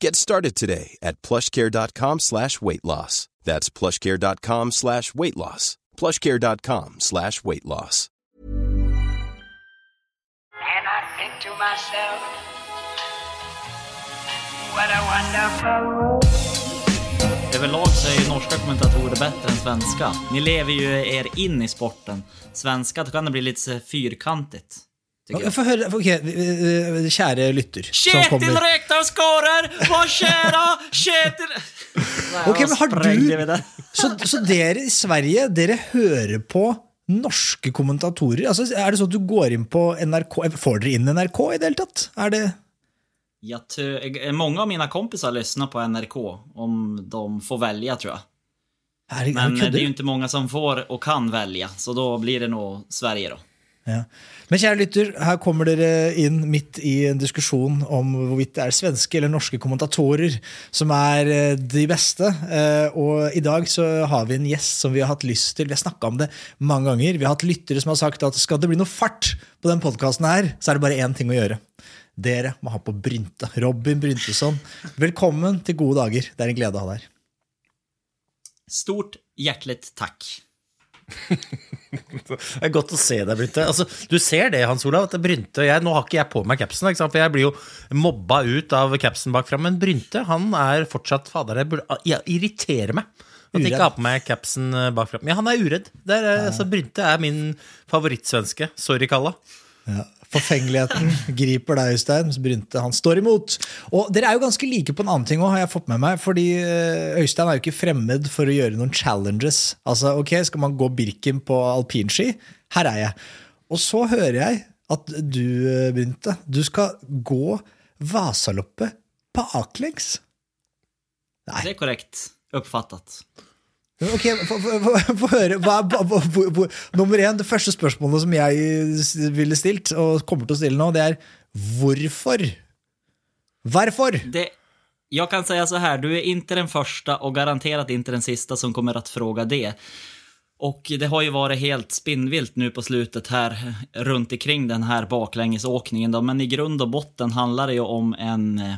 Get started today at plushcare.com slash weight loss. That's plushcare.com slash weight loss. plushcare.com slash weight loss. And I think to myself, what a wonderful. Överlag så är ju norska kommentatorer bättre än svenska. Ni lever ju er in i sporten. Svenska, då kan det bli lite fyrkantigt. Få høre, ok, eh, Kjære lytter Kjetil kommer Rekdal skårer! Hva skjer da? Kjetil Nei, Ok, men har du- så, så dere i Sverige, dere hører på norske kommentatorer? Altså, er det sånn at du går inn på NRK Får dere inn NRK i det hele tatt? Er det Jag tror, många av mine kompisar lyssnar på NRK om de får välja tror jag. er, det- Men er det ikke det ju kødder? inte många som får og kan välja, så da blir det nog Sverige då. Ja. Men kjære lytter, her kommer dere inn midt i en diskusjon om hvorvidt det er svenske eller norske kommentatorer som er eh, de beste. Eh, Og i dag så har vi en gjest som vi har hatt lyst til. Vi har snakka om det mange ganger. Vi har hatt lyttere som har sagt at skal det bli noe fart på den podkasten her, så er det bare én ting å gjøre. Dere må ha på Brynte. Robin Brynteson, velkommen til gode dager. Det er en glede å ha deg her. Stort hjertelig tack. Det er godt å se deg, Brynte. Altså, du ser det, Hans Olav, at Brynte jeg Nå har ikke jeg på meg capsen, for jeg blir jo mobba ut av capsen bakfra. Men Brynte han er fortsatt Fader, jeg burde, jeg irriterer meg at jeg ikke har på meg capsen eh, bakfra. Men han er uredd. Det er, eh, altså, Brynte er min favorittsvenske. Sorry, Kalla. Ja. Forfengeligheten griper deg, Øystein, Brynte han står imot. Og Dere er jo ganske like på en annen ting òg, har jeg fått med meg. fordi eh, Øystein er jo ikke fremmed for å gjøre noen challenges. Altså, ok, Skal man gå Birken på alpinski? Her er jeg. Og så hører jeg at du, eh, Brynte, du skal gå Vasaloppet baklengs. Det er korrekt uppfattat. Ok, få- høre. Hva, hva, hva, nummer én, det første spørsmålet som jeg ville stilt, og kommer til å stille nå, det er hvorfor? Hvorfor? Jag kan si så her, du er ikke den første, og garantert ikke den siste, som kommer til å spørre det. Och det har ju varit helt spinnvilt nu på slutet här runt omkring den här baklängesåkningen men i grund och botten handlar det ju om en eh,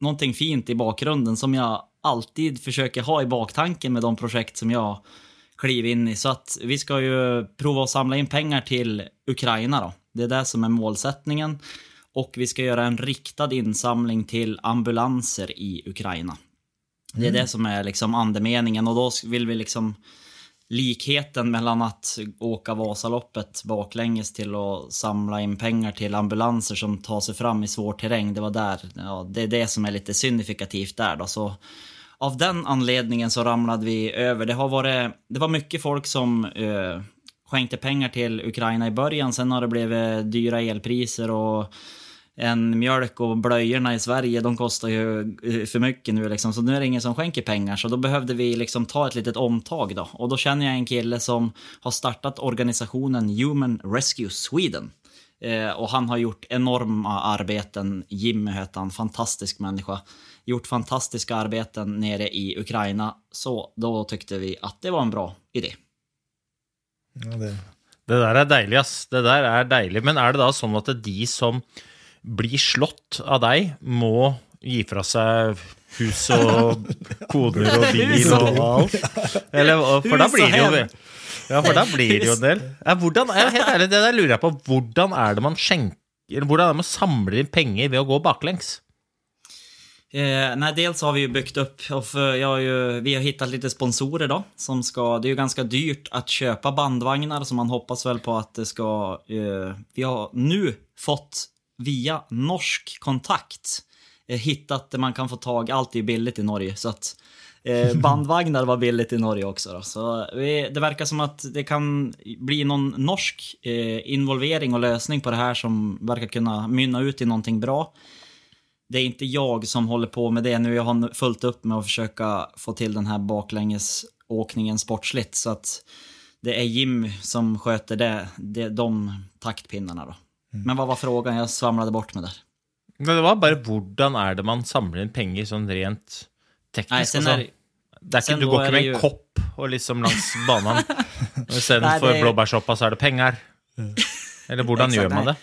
någonting fint i bakgrunden som jag alltid försöker ha i baktanken med de projekt som jag kliver in i. Så att vi ska ju prova att samla in pengar till Ukraina då. Det är det som är målsättningen. Och vi ska göra en riktad insamling till ambulanser i Ukraina. Det är det som är liksom andemeningen och då vill vi liksom likheten mellan att åka Vasaloppet baklänges till att samla in pengar till ambulanser som tar sig fram i svår terräng. Det var där, ja, det är det som är lite signifikativt där då. Så av den anledningen så ramlade vi över. Det har varit, det var mycket folk som uh, skänkte pengar till Ukraina i början. Sen har det blivit dyra elpriser och en mjölk och blöjorna i Sverige, de kostar ju för mycket nu liksom. Så nu är det ingen som skänker pengar. Så då behövde vi liksom ta ett litet omtag då. Och då känner jag en kille som har startat organisationen Human Rescue Sweden. Eh, och han har gjort enorma arbeten. Jimmy heter han, fantastisk människa. Gjort fantastiska arbeten nere i Ukraina. Så da tyckte vi at det var en bra idé. Ja, det. Det der er deilig, ass. Det der er deilig. Men er det da sånn at de som blir slått av deg, må gi fra seg hus og koder og bil og alt? Eller, for da blir det jo. Ja, for da blir det jo en del. Ja, hvordan, helt ærlig, det der lurer jeg på. Hvordan er det man skjenker Hvordan er det man samler inn penger ved å gå baklengs? Eh, nej, dels har vi ju byggt upp, och för jag har ju, vi har hittat lite sponsorer då, som ska, det är ju ganska dyrt att köpa bandvagnar, så man hoppas väl på att det ska, eh, vi har nu fått via norsk kontakt eh, hittat där man kan få tag, allt är billigt i Norge, så att eh, bandvagnar var billigt i Norge också. Då. Så vi, det verkar som att det kan bli någon norsk eh, involvering och lösning på det här som verkar kunna mynna ut i någonting bra det är inte jag som håller på med det nu. Jag har fullt upp med att försöka få till den här baklängesåkningen sportsligt. Så att det är Jim som sköter det, det de taktpinnarna då. Mm. Men vad var frågan? Jag svamlade bort med det. Det var bare hvordan er det man samler inn penger sånn rent teknisk? Nei, sen altså? er, det er ikke, du går er ikke med en jo- kopp og liksom langs banen. Istedenfor det- blåbærsoppa, så er det penger. Eller hvordan Exakt, gjør man det?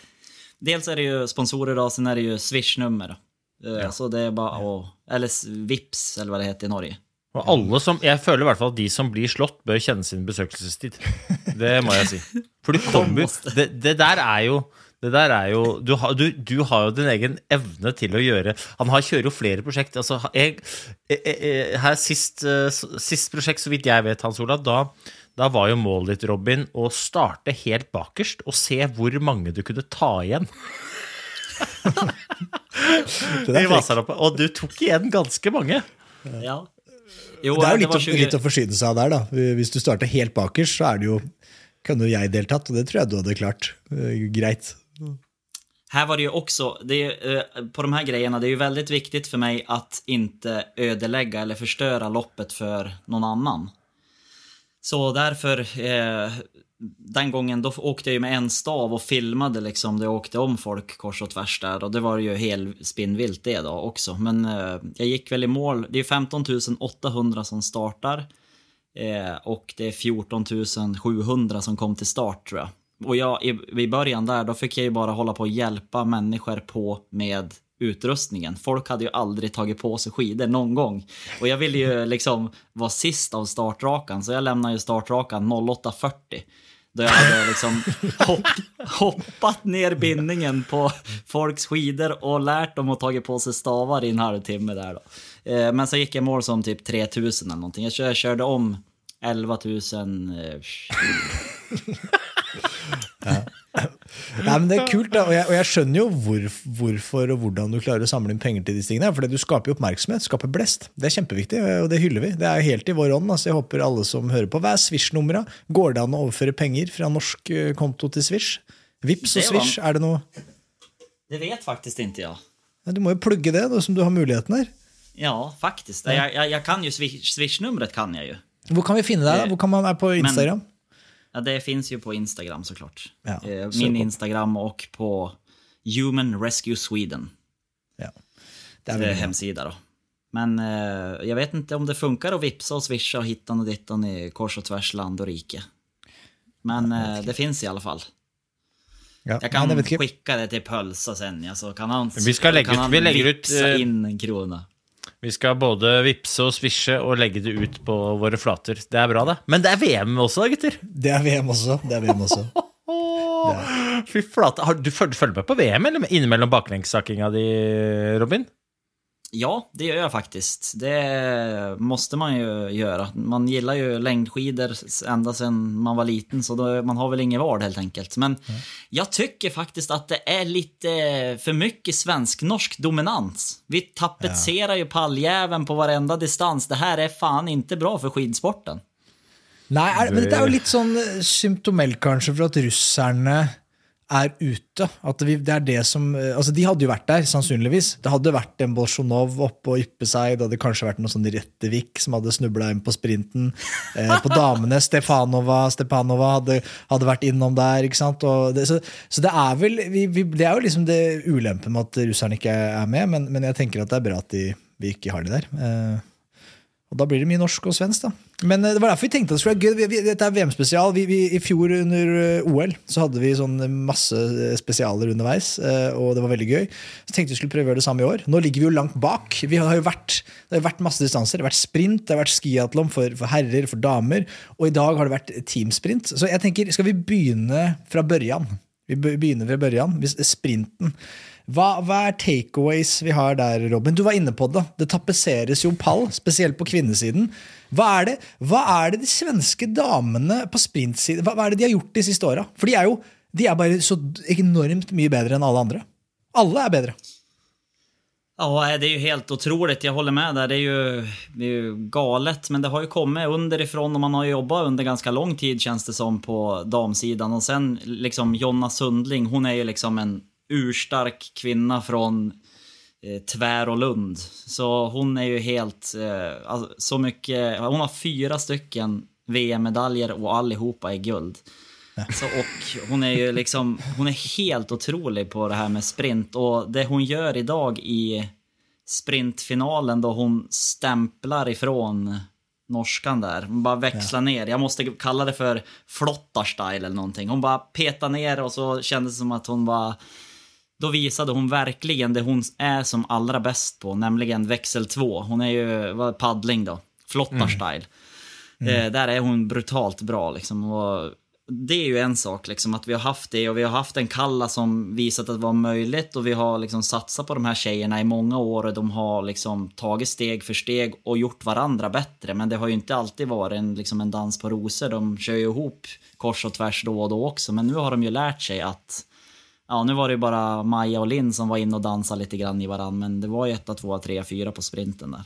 dels är det ju sponsorer og sen är det ju Swish-nummer. Eh, Så det er bare å eller Vips eller hva det heter i Norge. Og alle som, Jeg føler i hvert fall at de som blir slått, bør kjenne sin besøkelsestid. Det må jeg si. For du kommer det, det der er jo det der er jo du har, du, du har jo din egen evne til å gjøre Han har, kjører jo flere prosjekt. Altså, jeg, jeg, jeg, her sist, eh, sist prosjekt, så vidt jeg vet, Hans Olav, da, da var jo målet ditt, Robin, å starte helt bakerst og se hvor mange du kunne ta igjen. Det i er. Vasaloppet. Og du tok igjen ganske mange. Ja. Jo, Det er jo det litt, var å, litt å forsyne seg av der, da. Hvis du starter helt bakerst, så er det jo kunne jo jeg deltatt, og det tror jeg du hadde klart. Eh, Greit. Här var det ju också, det är, eh, på de här grejerna, det är ju väldigt viktigt för mig att inte ödelägga eller förstöra loppet för någon annan. Så därför, eh, den gången då åkte jag ju med en stav och filmade liksom, det åkte om folk kors och tvärs där och det var ju helt spinnvilt det då också. Men eh, jag gick väl i mål, det är 15 800 som startar eh, och det är 14 700 som kom till start tror jag. Och jag, i, i början där, då fick jag ju bara hålla på och hjälpa människor på med utrustningen. Folk hade ju aldrig tagit på sig skidor någon gång. Och jag ville ju liksom vara sist av startrakan, så jag lämnade ju startrakan 08.40. Då jag hade liksom hopp, hoppat ner bindningen på folks skidor och lärt dem att tagit på sig stavar i en halvtimme där då. Eh, Men så gick jag mål som typ 3000 eller någonting. Jag kör- körde om 11 000 eh, Nei, men Det er kult, da, og jeg, og jeg skjønner jo hvor, hvorfor og hvordan du klarer å samle inn penger til disse tingene. For du skaper jo oppmerksomhet, skaper blest. Det er kjempeviktig, og det hyller vi. Det er helt i vår ånd. Altså, jeg håper alle som hører på, hva er Swish-numra? Går det an å overføre penger fra norsk eh, konto til Swish? Vips og Swish, er det noe Det vet faktisk ikke jag. Ja, Du må jo plugge det, da, som du har muligheten her. Ja, faktisk. Jeg, jeg, jeg kan jo Swish- Swish-numret kan jeg jo. Hvor kan vi finne deg? da? Hvor kan man være på Instagram? Ja, det finns ju på Instagram såklart. Ja, eh, så min Instagram och på Human Rescue Sweden. Ja. Det er Det är hemsida då. Men eh, jag vet inte om det funkar att vipsa och swisha och hittan och dittan i kors och tvärs land och rike. Men eh, det finns i alla fall. Ja. jeg kan skicka det til Pølsa sen, ja, så kan han, Vi skal legge ut- vi legger ut, uh, inn in en krona. Vi skal både vippse og svisje og legge det ut på våre flater. Det er bra, det. Men det er VM også, da, gutter. Det er VM også. Det er VM også. Fy flate. Har du følger følger med på VM eller innimellom baklengssakinga di, Robin? Ja, det gör jag faktiskt. Det måste man ju göra. Man gillar ju längdskidor ända sedan man var liten, så då, man har väl ingen val helt enkelt. Men jag tycker faktiskt att det är lite för mycket svensk-norsk dominans. Vi tapetserar ju palljäveln på varenda distans. Det här är fan inte bra för skidsporten. Nei, er, men det er jo litt sånn eh, symptomelt kanskje for at russerne er ute. At vi, det er det som, eh, altså De hadde jo vært der, sannsynligvis. Det hadde vært en Bolsjunov oppe og yppe seg. Det hadde kanskje vært noe sånn Rettevik som hadde snubla inn på sprinten. Eh, på damene, Stefanova Stepanova hadde, hadde vært innom der. ikke sant? Det, så, så det er vel vi, vi, Det er jo liksom det ulempen med at russerne ikke er med, men, men jeg tenker at det er bra at de, vi ikke har de der. Eh, og da blir det mye norsk og svensk, da. Men eh, det var derfor vi tenkte at det skulle være gøy. Dette er VM-spesial. I fjor under eh, OL så hadde vi sånn masse eh, spesialer underveis, og det var veldig gøy. Så tenkte vi skulle prøve å gjøre det samme i år. Nå ligger vi jo langt bak. Vi har jo vært, det har vært masse distanser. Det har vært sprint, det har vært skiatlon for, for herrer, for damer, og i dag har det vært teamsprint. Så jeg tenker, skal vi begynne fra børjan? Vi begynner ved børjan. Sprinten. Hva, hva er takeaways vi har der, Robin? Du var inne på det. Det tapetseres jo pall, spesielt på kvinnesiden. Hva er det, hva er det de svenske damene på sprintsiden hva, hva er det de har gjort de siste åra? For de er jo de er bare så enormt mye bedre enn alle andre. Alle er bedre. Ja, det er jo helt utrolig. Jeg holder med där. Det det er jo galet, men det har jo kommet underifrån og man har jobba under ganske lang tid kjennes det som på damesiden. Og sen liksom Jonna Sundling, hun er jo liksom en urstark kvinne eh, Tvär och Lund. Så hon är ju helt, eh, alltså, så mycket, hon har fyra stycken VM-medaljer och allihopa är guld. Så, och hon är ju liksom, hon är helt otrolig på det här med sprint och det hon gör idag i sprintfinalen då hon stämplar ifrån norskan där. Hon bara växlar ner. Jag måste kalla det för flottarstyle eller någonting. Hon bara petar ner och så kändes det som att hon bara då visade hon verkligen det hon är som allra bäst på, nämligen växel 2. Hon är ju vad, paddling då, flottarstyle. Eh, där är hon brutalt bra liksom. Och det är ju en sak, liksom, att vi har haft det och vi har haft en Kalla som visat att det var möjligt och vi har liksom satsat på de här tjejerna i många år och de har liksom tagit steg för steg och gjort varandra bättre. Men det har ju inte alltid varit en, liksom en dans på rosor. De kör ju ihop kors och tvärs då och då också. Men nu har de ju lärt sig att Ja, nu var det ju bara Maja och Linn som var inne och dansade lite grann i varann, men det var ju etta, tvåa, trea, fyra på sprinten der.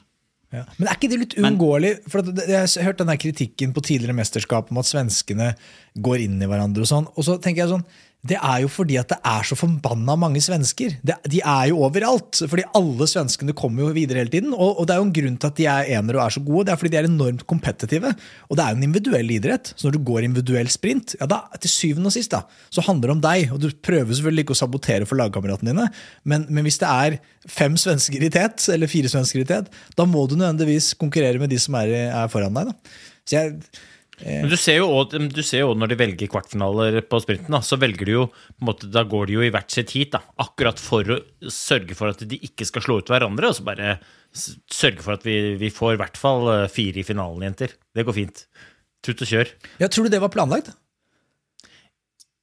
Ja. Men er ikke det litt uunngåelig? For Jeg har hørt den kritikken på tidligere mesterskap om at svenskene går inn i hverandre og sånn. Og så tenker jeg sånn, det er jo fordi at det er så forbanna mange svensker. De er jo overalt. Fordi alle svenskene kommer jo videre hele tiden. Og det er jo en grunn til at de er enere og er så gode. Det er fordi de er enormt kompetitive. Og det er jo en individuell idrett. Så når du går individuell sprint, ja da, til syvende og sist, da, så handler det om deg. Og du prøver selvfølgelig ikke å sabotere for lagkameratene dine, men, men hvis det er fem svensker i tet, eller fire svensker i tet, da må du nødvendigvis konkurrere med de som er, er foran deg. Da. Så jeg, Men du ser jo også, du ser jo også når de velger kvartfinaler på sprinten, da, så velger de jo på en måte, Da går de jo i hvert sitt heat, da, akkurat for å sørge for at de ikke skal slå ut hverandre. Og så bare sørge for at vi, vi får i hvert fall eh, fire i finalen, jenter. Det går fint. Tut og kjør. ja, tror du det var planlagt?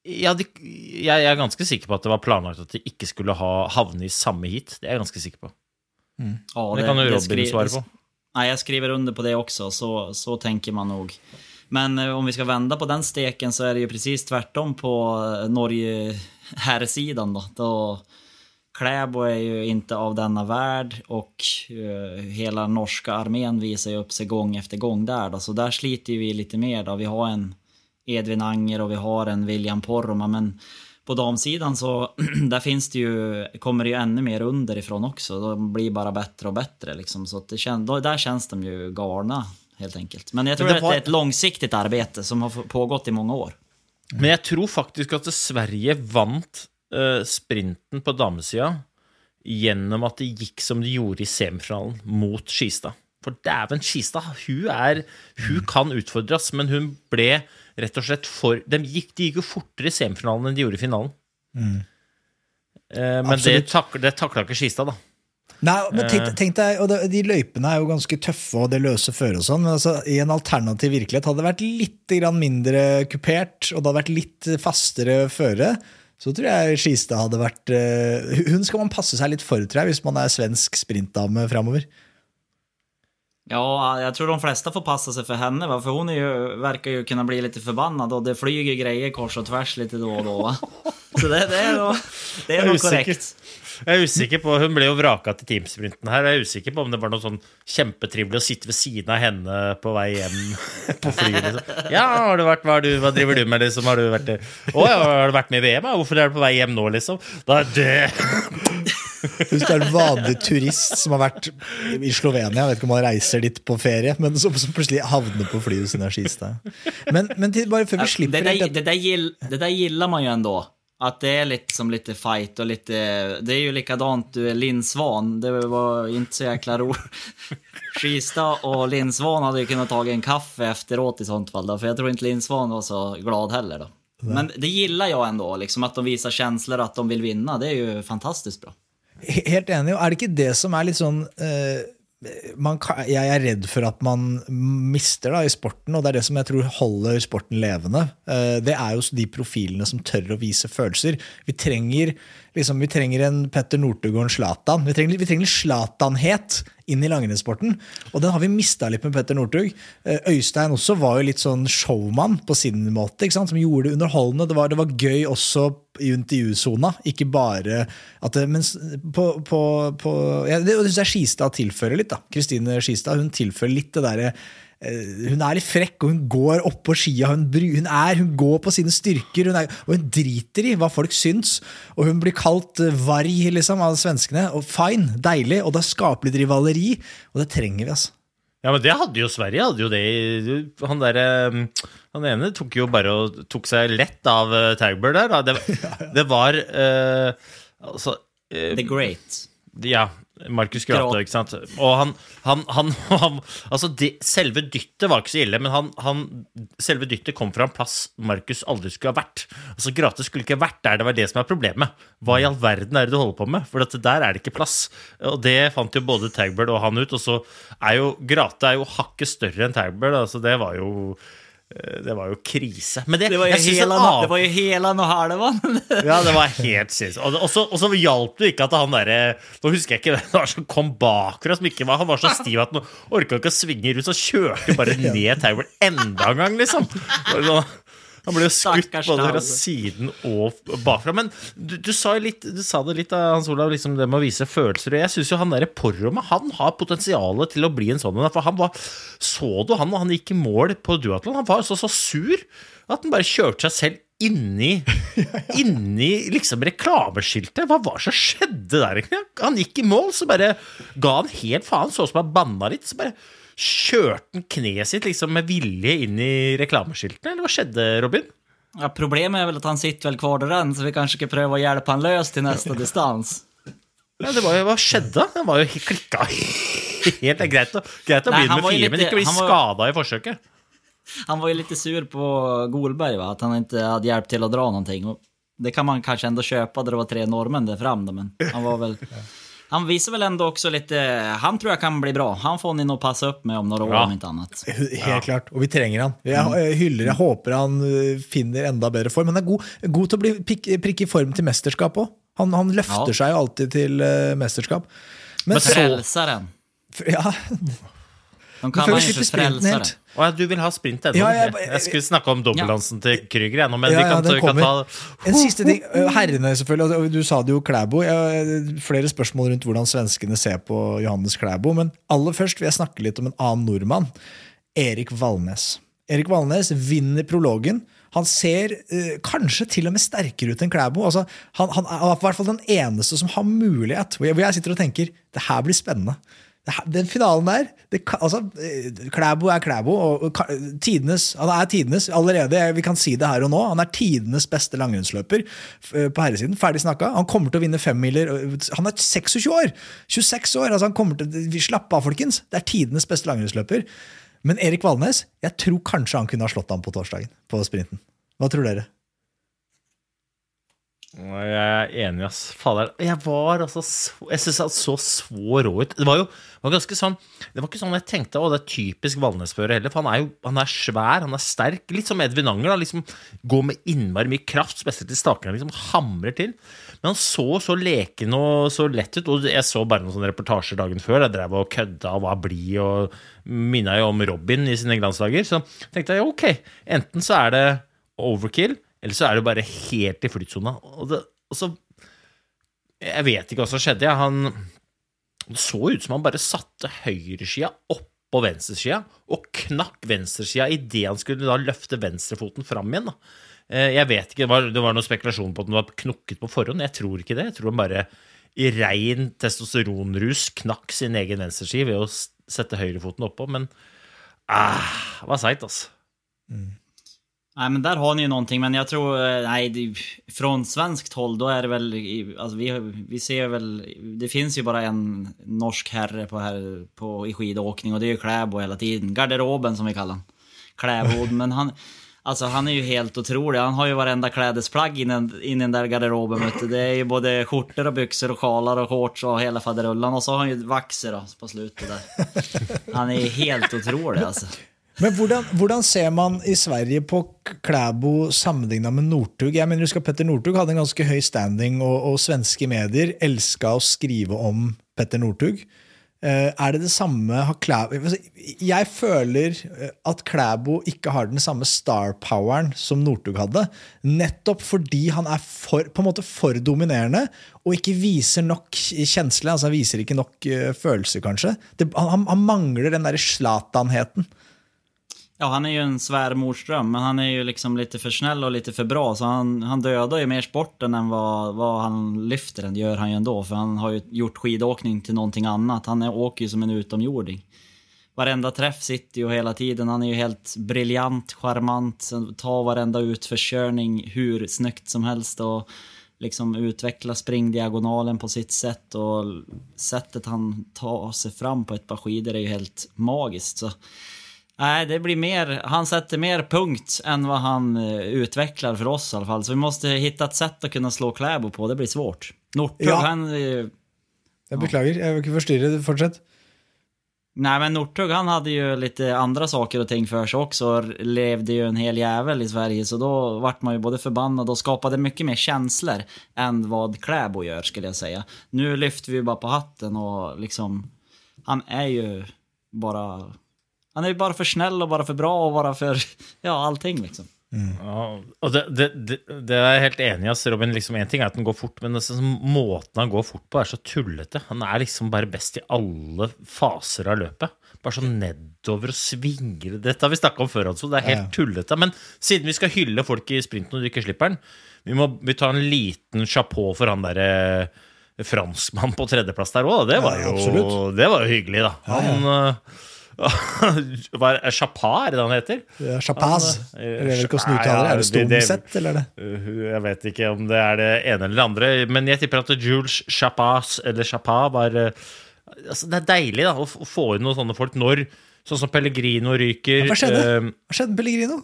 Ja, de, jeg, jeg er ganske sikker på at det var planlagt at de ikke skulle ha havne i samme heat. Det er jeg ganske sikker på. Ja, Det kan jo Robin svare på. Nei, jeg skriver under på det også. så, så tenker man nog. Men eh, om vi ska vända på den steken så är det ju precis tvärtom på eh, Norge herrsidan då. då Klæbo är ju inte av denna värld och uh, hela norska armén visar ju upp sig gång efter gång där då. Så där sliter vi lite mer då. Vi har en Edvin Anger och vi har en William Porroma men på damsidan så där det ju, kommer det ju ännu mer underifrån också. De blir bara bättre och bättre liksom. Så det kän, då, de ju galna helt enkelt. Men jeg tror Men det att var- det er et langsiktig arbeid som har pågått i mange år. Men jeg tror faktisk at Sverige vant uh, sprinten på damesida gjennom at det gikk som det gjorde i semifinalen mot Skistad. For dæven, Skistad, hun, er, hun kan utfordres, men hun ble rett og slett for De gikk, de gikk jo fortere i semifinalen enn de gjorde i finalen. Eh, men det, Absolutt. tak, det takla ikke Skistad, da. Nei, men tenk, tenk deg, og det, De løypene er jo ganske tøffe, og det løse føret og sånn, men altså, i en alternativ virkelighet hadde det vært litt mindre kupert, og det hadde vært litt fastere føre, så tror jeg Skistad hadde vært eh, Hun skal man passe seg litt for, tror jeg, hvis man er svensk sprintdame framover. Ja, jeg tror de fleste får passe seg for henne, for hun hon jo kunne bli litt forbanna. Og det flyger greier kors og tvers litt da og da. Så det, det er, nog, det nog osäker. korrekt. Jeg er usikker på, Hun ble jo vraka til teamsprinten her. Jeg er usikker på om det var noe sånn kjempetrivelig å sitte ved siden av henne på vei hjem på flyet. Liksom. Ja, har du vært, hva, du, hva driver du med, liksom? Har du vært, å, ja, har du vært med i VM? Ja? Hvorfor er du på vei hjem nå, liksom? Da er det Hvis du er en vanlig turist som har vært i Slovenia, jeg vet ikke om han reiser dit på ferie, men som, som plutselig havner på flyet ved siden av Skistad. Men, men til, bare før vi slipper det, der, gill, det där gillar man jo ändå. Att det är litt som lite fight och lite... Det är ju likadant du er Linn Svan. Det var inte så jäkla roligt. Skista och Linn Svan hade ju kunnat ta en kaffe efteråt i sånt fall. Då, för jag tror inte Linn Svan var så glad heller. Då. Men det gillar jag ändå. Liksom att de visar känslor att de vill vinna. Det är ju fantastiskt bra. Helt enig. og Er det ikke det som er litt sånn eh, kan, jeg er redd for at man mister da, i sporten, og det er det som jeg tror holder sporten levende. Eh, Det er jo de profilene som tør å vise følelser. Vi trenger, liksom, vi trenger en Petter Northugården Zlatan. Vi trenger, vi trenger Zlatan-het inn i langrennssporten, og den har vi mista litt med Petter Northug. Eh, Øystein også var jo litt sånn showman på sin måte, som gjorde det underholdende. Det var, det var gøy også i intervjusona, ikke bare at det, Men på, på, på ja, Det, syns jeg Skistad tilfører litt. da. Kristine Skistad hun tilfører litt det derre eh, hun er litt frekk, og hun går oppå skia. Hun, hun, er, hun går på sine styrker, hun er, og hun driter i hva folk syns. Og hun blir kalt eh, varg liksom, av svenskene. Og fine, deilig, og det skaper litt rivaleri. Og det trenger vi, altså. Ja, men det hadde jo Sverige. hadde jo det Han der, eh, han ene tok jo bare og tok seg lett av uh, der. Det, det var uh, Altså uh, The Great. Ja, Markus Grate, ikke sant. Og han, han, han, han Altså, de, selve dyttet var ikke så ille, men han, han, selve dyttet kom fra en plass Markus aldri skulle ha vært. Altså, Grate skulle ikke vært der, det var det som er problemet. Hva i all verden er det du holder på med? For at der er det ikke plass. Og det fant jo både Tagbird og han ut. Og så er jo Grate er jo hakket større enn Tagbird, altså det var jo det var jo krise. Men det, Det var jo hele och halvan. ja, det var helt sinnssykt. Og så hjalp det ikke at han derre Nå husker jeg ikke hvem det var som kom bakfra, som ikke var Han var så stiv at han orka ikke å svinge rundt, så kjørte bare ned Tower enda en gang, liksom. Han ble jo skutt både fra siden og bakfra. Men du, du, sa litt, du sa det litt, Hans Olav, liksom det med å vise følelser. Og jeg syns jo han derre Porroma han har potensial til å bli en sånn en. For han var Så du han og han gikk i mål på duatlon? Han var så, så sur at han bare kjørte seg selv inni Inni liksom reklameskiltet. Hva var det som skjedde der? egentlig? Han gikk i mål, så bare ga han helt faen. Så ut som han banna litt. Så bare kjørte han kneet sitt liksom med vilje inn i reklameskiltene. Eller hva skjedde, Robin? Ja, problemet er vel at han sitter vel kvar där så vi kanskje ikke prøver å hjelpe han løs til neste distans. Ja, det var jo, Hva skjedde? Han var jo klikka helt. Det er greit å, greit å Nei, begynne med fire, litt, men ikke bli skada i forsøket. Han var jo litt sur på Golberg, va? at han ikke hadde hjelp til å dra någonting. Och det kan man kanskje enda kjøpe, det var tre nordmenn der fram men han var väl... Han visar väl ändå också lite... Han tror jag kan bli bra. Han får ni nog passa upp med om några år Ja. om inte annat. Helt klart, og vi trenger han. Jeg jeg hyller, jeg håper han øh, finner enda bedre form. Han er god, god til å bli pikk, prikke i form til mesterskap òg. Han, han løfter Ja. seg jo alltid til øh, mesterskap. Men, Men så, Frälsaren. ja, De kan slipper sprinten helt Å ja, du vil ha sprint ennå? Ja, jeg, jeg- skulle snakke om dobbeltdansen til Krüger, ennå, men Ja, vi kan, vi kan ta En siste ting. Herrene, selvfølgelig. og Du sa det jo Klæbo. Jeg har flere spørsmål rundt hvordan svenskene ser på Johannes Klæbo. Men aller først vil jeg snakke litt om en annen nordmann. Erik Valnes. Erik Valnes vinner prologen. Han ser øh, kanskje til og med sterkere ut enn Klæbo. Altså, han, han er i hvert fall den eneste som har mulighet. Hvor jeg, hvor jeg sitter og tenker det her blir spennende. Den finalen der det, altså, øh, Klæbo er Klæbo. Og, tidenes, han er tidenes allerede. Vi kan si det her og nå. Han er tidenes beste langrennsløper øh, på herresiden. Ferdig snakka. Han kommer til å vinne femmiler. øh, Han er 26 år! 26 år, altså han kommer til, Slapp av, folkens. Det er tidenes beste langrennsløper. Men Erik Valnes, jeg tror kanskje han kunne ha slått ham på torsdagen. På sprinten. Hva tror dere? Jeg er enig, ass. Fader. Jeg var altså så Jeg syns han så så rå ut. Det var jo var ganske sånn Det var ikke sånn jeg tenkte å, det er typisk Valnesføre heller. For han er jo han er svær, han er sterk. Litt som Edvin Anger. da, liksom Går med innmari mye kraft, spesielt i stakene. Liksom hamrer til. Men han så så leken og så lett ut. Og jeg så bare noen sånne reportasjer dagen før. Jeg drev og kødda og var blid og minna jo om Robin i sine glansdager. Så tenkte jeg ok, enten så er det overkill, eller så er det bare helt i flytsona. Og, det, og så Jeg vet ikke hva som skjedde. Han Det så ut som han bare satte høyreskia oppå venstreskia og knakk venstreskia idet han skulle da løfte venstrefoten fram igjen. da. Eh, Jeg vet ikke, det var, var noe spekulasjon på at den var knukket på forhånd. Jeg tror ikke det. Jeg tror han bare i rein testosteronrus knakk sin egen venstreski ved å sette høyrefoten oppå. Men ah, det var seigt, altså. Nej, men där har ni ju någonting, men jag tror, eh, nej, det, från svenskt håll, då är det väl, alltså vi, vi ser väl, det finns ju bara en norsk herre på, här, på, i skidåkning och det är ju Kläbo hela tiden. Garderoben som vi kallar han. Kläbod, men han, Alltså han är ju helt otrolig. Han har ju varenda klädesplagg in, i den där garderoben. Vet du. Det är ju både skjortor och byxor och sjalar och shorts och hela faderullan. Och så har han ju vaxer då, på slutet där. Han är helt otrolig alltså. Men hvordan, hvordan ser man i Sverige på Klæbo sammenligna med Northug? Jeg mener, husker Petter Northug hadde en ganske høy standing, og, og svenske medier elska å skrive om Petter Northug. Eh, er det det samme Klæbo Jeg føler eh, at Klæbo ikke har den samme star-poweren som Northug hadde. Nettopp fordi han er for, på en måte for dominerende og ikke viser nok kjensle. Altså han viser ikke nok eh, følelser, kanskje. Det, han, han mangler den derre Zlatan-heten. Ja, han är ju en svärmorsdröm, men han är ju liksom lite för snäll och lite för bra. Så han, han dödar ju mer sporten än vad, vad han lyfter den, gör han ju ändå. För han har ju gjort skidåkning till någonting annat. Han är, åker ju som en utomjording. Varenda träff sitter ju hela tiden. Han är ju helt briljant, charmant, tar varenda utförskörning hur snyggt som helst. Och liksom utvecklar springdiagonalen på sitt sätt. Och sättet han tar sig fram på ett par skidor är ju helt magiskt. Så Nej, det blir mer, han sätter mer punkt än vad han eh, utvecklar för oss i alla fall. Så vi måste hitta ett sätt att kunna slå Kläbo på, det blir svårt. Northug, Ja. han... Ja. Jeg beklager, jeg vil ikke forstyrre. Fortsett. Nej men Northug han hade ju lite andra saker och ting för sig också. och Levde ju en hel jävel i Sverige. Så då vart man ju både förbannad och skapade mycket mer känslor än vad Kläbo gör skulle jag säga. Nu lyfter vi bara på hatten och liksom... Han är ju bara... Han är ju bara för snäll och bara för bra och bara för... Ja, allting liksom. Ja, og det, det, det, det er jeg helt enig i. Altså, Robin, liksom En ting er at den går fort, men det, er sånn, måten han går fort på, er så tullete. Han er liksom bare best i alle faser av løpet. Bare sånn nedover og svinger. Dette har vi snakka om før, altså. Det er helt Ja. tullete. Men siden vi skal hylle folk i sprinten og du ikke slipper den, vi må vi ta en liten chapeau for han derre franskmann på tredjeplass der òg. Det, var Ja, jo- absolutt. det var jo hyggelig, da. Han øh, Hva er Chapin, er det han heter? Ja, Chapaz. Han, eh, Jeg vet ikke Nei, uttaler Er det Stomsett, eller er det? Uh, Jeg vet ikke om det er det ene eller det andre, men jeg tipper at Jules Chapaz eller Chapa, var uh, altså Det er deilig da, å, få inn noen sånne folk når Sånn som Pellegrino ryker. Hva skjedde? uh, Hva skjedde Pellegrino?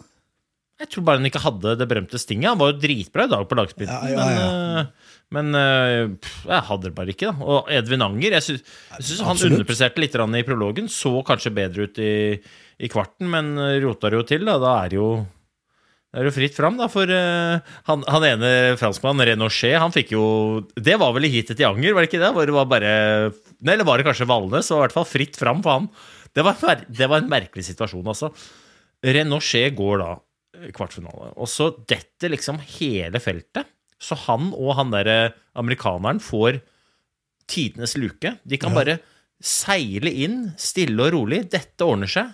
Jeg tror bare han ikke hadde det berømte stinget. Han var jo dritbra i dag på lagspillet, Ja, ja, ja. men, uh, men uh, pff, jeg hadde det bare ikke. da Og Edvin Anger Jeg syns, han underpresterte litt i prologen. Så kanskje bedre ut i, i kvarten, men uh, rota det jo til. Da, da er det jo det er jo fritt fram, da, for uh, han, han ene franskmannen, Renochet, han fikk jo Det var vel i heatet til Anger, var det ikke det? Hvor det var bare Nei, eller var det kanskje Valnes? Så i hvert fall fritt fram for han. Det var, det var en merkelig situasjon, altså. Renochet går da eh, kvartfinale, og så detter liksom hele feltet. Så han og han derre amerikaneren får tidenes luke. De kan bare seile inn stille og rolig. Dette ordner seg.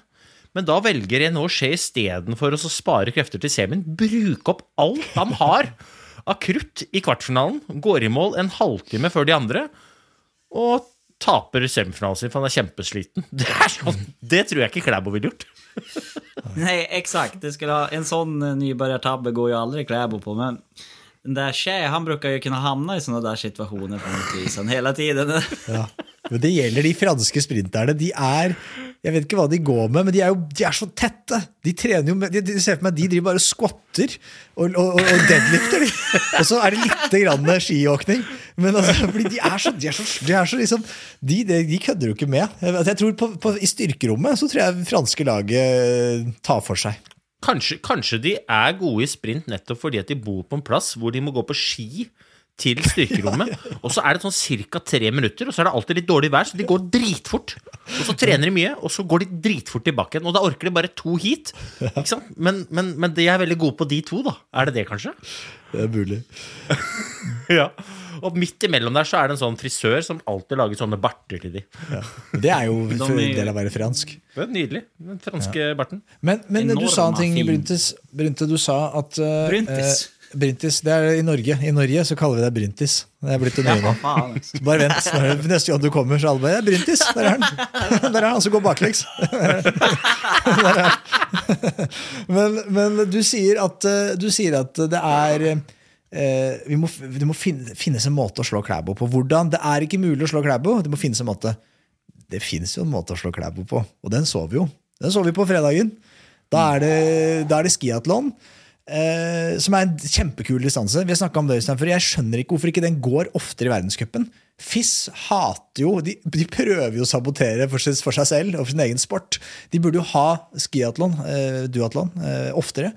Men da velger Renochet istedenfor å så spare krefter til semien, bruke opp alt han har av krutt i kvartfinalen, går i mål en halvtime før de andre, og taper semifinalen sin, for han er kjempesliten. Det, er sånn, det tror jeg ikke Klæbo ville gjort. Nei, ha, en sånn eh, nybörjartabbe går jo aldri Klæbo på, men den där tjej, han brukar ju kunna hamna i såna där situationer på något vis. Hela tiden. Ja. Men det gjelder de franske sprinterne. De er Jeg vet ikke hva de går med, men de er jo de er så tette. De trener jo med, de, ser for meg de driver bare squatter og, og, deadlifter. De. Og så er det lite grann skiåkning. Men altså, de er så, de er så, de er så liksom de, de, de kødder jo ikke med. Jeg tror på, på, I styrkerommet så tror jeg franske laget tar for seg. Kanskje, kanskje de er gode i sprint nettopp fordi at de bor på en plass hvor de må gå på ski til styrkerommet. Og så er det sånn ca. tre minutter, og så er det alltid litt dårlig vær, så de går dritfort. Og så trener de mye, og så går de dritfort tilbake igjen. Og da orker de bare to heat. Ikke sant? Men, men, men de er veldig gode på de to, da. Er det det, kanskje? Det er mulig. Ja. Og midt imellom der så er det en sånn frisør som alltid lager sånne barter til de. Ja. Det er jo en er- del av å være fransk. Det er nydelig. Den franske barten. Men, men du sa en ting, fin. Bryntes. Brynte, du sa at eh, Bryntis. eh, Bryntis, det er i Norge. I Norge så kaller vi det Bryntis. Det er blitt det nye nå. Fan. alltså. Bare vent. Når det- Neste gang du kommer, så er alle bare «Ja, Bryntis! Der er han! Der er han som går baklengs. Der er han. Men, men du sier at, eh, du sier at det er eh, må, Det må finne, finnes en måte å slå Klæbo på. Hvordan? Det er ikke mulig å slå Klæbo. Det må finnes en måte. Det finnes jo en måte å slå Klæbo på, og den så vi jo. Den så vi på fredagen. Da er det, da er det skiatlon. Eh, som er en kjempekul distanse. Vi har om det før. Jeg skjønner ikke hvorfor ikke den går oftere i verdenscupen. FIS hater jo de, de prøver jo å sabotere for, for seg selv og for sin egen sport. De burde jo ha skiatlon, eh, duatlon, eh, oftere.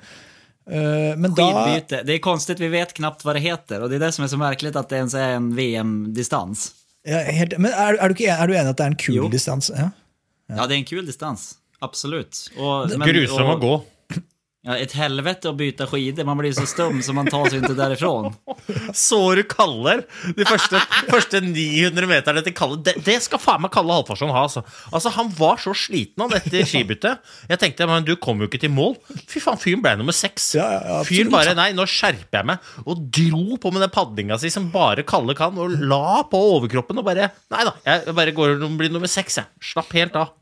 Eh, men da Skidbyte. Det är konstigt, vi vet knapt vad det heter. Och det är det som är så märkligt att det ens är en VM-distans. ja, helt, Men er, er, du ikke, er du enig at det er en kul Jo. distanse? Ja. Ja. det er en kul distans. Absolut. Och, Grusom å gå. Ja, ett helvete å bytte skidor. Man blir så stum så man tar seg ikke derifra. Så du Kalle? De første, første 900 meterne til Kalle. Det, det skal faen meg Kalle Halvorsson ha. Altså. altså, Han var så sliten han etter skibyttet. Jeg tenkte men du kom jo ikke til mål. Fy faen, fyren ble nummer seks. Ja, ja, ja, fyren bare nei, nå skjerper jeg meg. Og dro på med den padlinga si som bare Kalle kan, og la på overkroppen og bare Nei da, jeg bare går og blir nummer seks, jeg. Slapp helt av.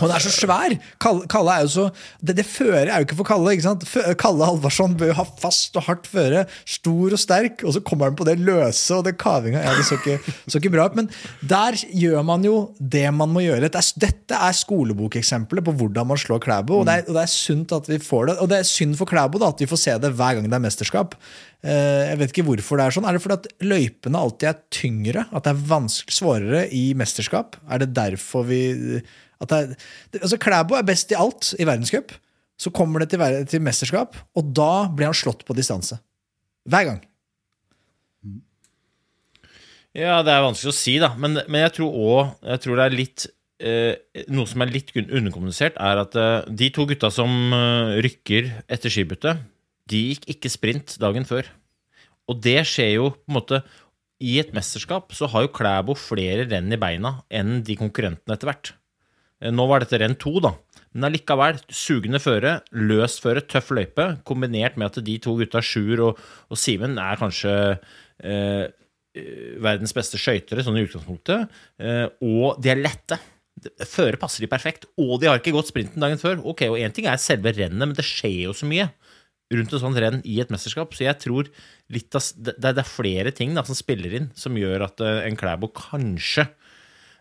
Han er så svær! Kalle, er jo så Det, det føret er jo ikke for Kalle. ikke sant? Kalle Halvorsson bør jo ha fast og hardt føre. Stor og sterk, og så kommer han på det løse og det kavinga. Ja, det så ikke, så ikke bra ut. Men der gjør man jo det man må gjøre. Dette er, skolebokeksempelet på hvordan man slår Klæbo, og, det er- og det er sunt at vi får det. Og det er synd for Klæbo at vi får se det hver gang det er mesterskap. Eh, Jeg vet ikke hvorfor det er sånn. Er det fordi at løypene alltid er tyngre? At det er svårere i mesterskap? Er det derfor vi at det det, altså Klæbo er best i alt i verdenscup. Så kommer det til, til mesterskap, og da blir han slått på distanse. Hver gang. Ja, det er vanskelig å si, da. Men, men jeg tror òg Jeg tror det er litt eh, Noe som er litt underkommunisert, er at eh, de to gutta som eh, rykker etter skibyttet, de gikk ikke sprint dagen før. Og det skjer jo på en måte I et mesterskap så har jo Klæbo flere renn i beina enn de konkurrentene etter hvert. Eh, Nå var dette renn to, da. Men allikevel, sugende føre, løst føre, tøff løype, kombinert med at de to gutta, Sjur og, og Simen, er kanskje eh, eh, verdens beste skøytere, sånn i utgangspunktet, eh, og de er lette. Føre passer de perfekt, og de har ikke gått sprinten dagen før. Ok, og Én ting er selve rennet, men det skjer jo så mye rundt et sånt renn i et mesterskap, så jeg tror litt av, det, det er flere ting da, som spiller inn, som gjør at eh, en Klæbo kanskje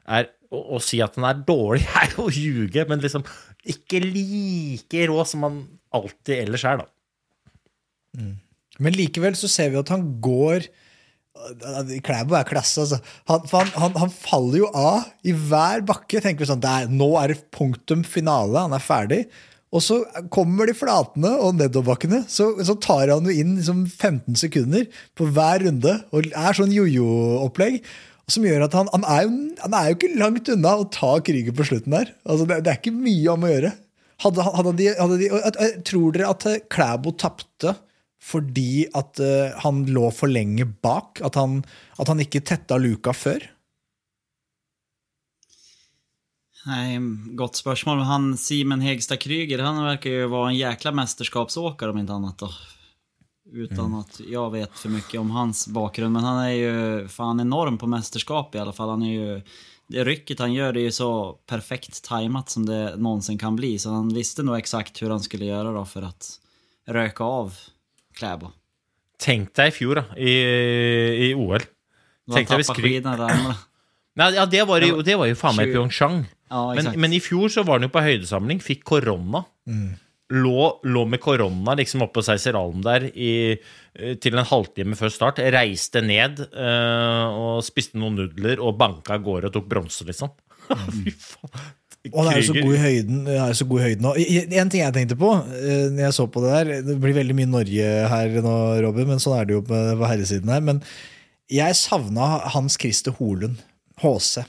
er å, å si at den er dårlig, er jo å ljuge, men liksom ikke like rå som man alltid ellers er, da. Men likevel så ser vi at han går Klæbo er klasse, altså. Han, han, han, han faller jo av i hver bakke. tenker vi sånn, det er, Nå er det punktum finale, han er ferdig. Og så kommer de flatene og nedoverbakkene, så, så tar han jo inn liksom 15 sekunder på hver runde. Og er sånn jojo-opplegg. Som gjør at han, han, er jo, han er jo ikke langt unna å ta krigen på slutten der. Altså, det, det er ikke mye om å gjøre. Hadde, hadde de, hadde de, tror dere at eh, Klæbo tapte fordi at uh, han lå for lenge bak? At han, at han ikke tetta luka før? Nei, Godt spørsmål. Han Simon Hegstad Kryger, han verkar jo være en jækla mesterskapsåker, om ikke annet. då. Utan att jag vet för mycket om hans bakgrund. Men han är ju fan enorm på mästerskap i alla fall. Han är ju... Det rycket han gör det är ju så perfekt tajmat som det någonsin kan bli. Så han visste nog exakt hur han skulle göra då för att röka av Kläbo. Tenk deg i fjor, da, i, i OL. Tenk deg Kry... Nei, ja, det var, jo, det var jo faen meg Pyeongchang. Ja, Men, men i fjor så var han jo på høydesamling, fikk korona. Lå, lå med korona liksom oppe på Seiseralen der i, eh, til en halvtime før start. Reiste ned uh, og spiste noen nudler og banka av gårde og tok bronse, liksom. Fy faen. Og han er jo så god i høyden. Er så god i høyden En ting jeg tenkte på eh, når jeg så på det der Det blir veldig mye Norge her nå, Robin, men sånn er det jo på, på herresiden her. Men jeg savna Hans Christer Holund. HC.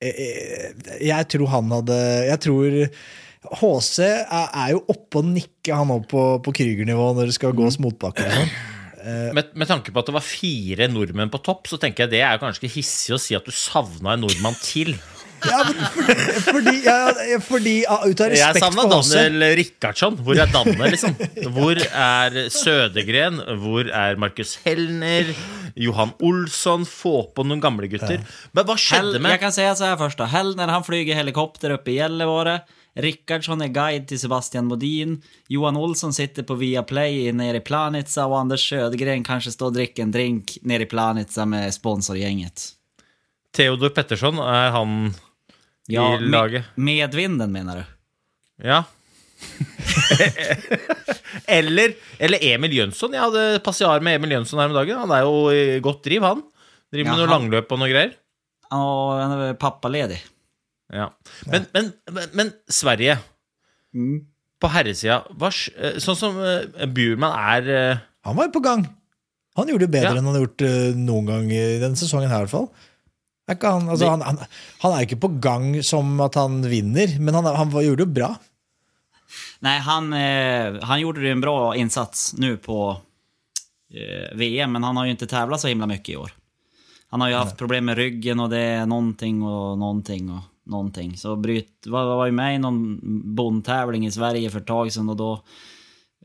Jeg tror han hadde Jeg tror HC er, er jo oppe og nikke han òg på, på Krüger-nivå når det skal gås motbakke. og sånn. Med, med tanke på at det var fire nordmenn på topp, så tenker jeg det er kanskje hissig å si at du savna en nordmann til. Ja, fordi, fordi, ja, fordi Ut av Jeg respekt savna for HC Daniel Rikardsson. Hvor er Danne, liksom? Hvor er Sødegren? Hvor er Markus Helner? Johan Olsson? Få på noen gamle gutter. Men hva skjedde med Jeg kan si så jeg først da Helner han flyger helikopter opp i Gällivare. Rickardsson är guide till Sebastian Modin. Johan Olsson sitter på Viaplay nere i Planitza och Anders Södergren kanske står och dricker en drink nere i Planitza med sponsorgänget. Theodor Pettersson, Er han i med, laget? medvinden menar du? Ja. Eller, eller Emil Jønsson. Jeg hadde passiar med Emil Jønsson her om dagen. Han er jo i godt driv, han. Driver med Ja, noe langløp og noe greier. Og han er pappaledig. Ja. Men, men, men, men Sverige, på herresida eh, Sånn som uh, Burman er eh, Han var jo på gang. Han gjorde det bedre Ja. enn han har gjort eh, noen gang i denne sesongen her, i hvert fall. Er ikke han, altså, han, han, han er ikke på gang som at han vinner, men han, han var- gjorde det bra. Nei, han, eh, han gjorde ju en bra innsats nå på eh, VM, men han har jo ikke tävlat så himla mye i år. Han har jo haft problemer med ryggen og det Noen ting og noen ting och någonting. Så bryt, var, var ju med i någon bondtävling i Sverige för ett tag sedan och då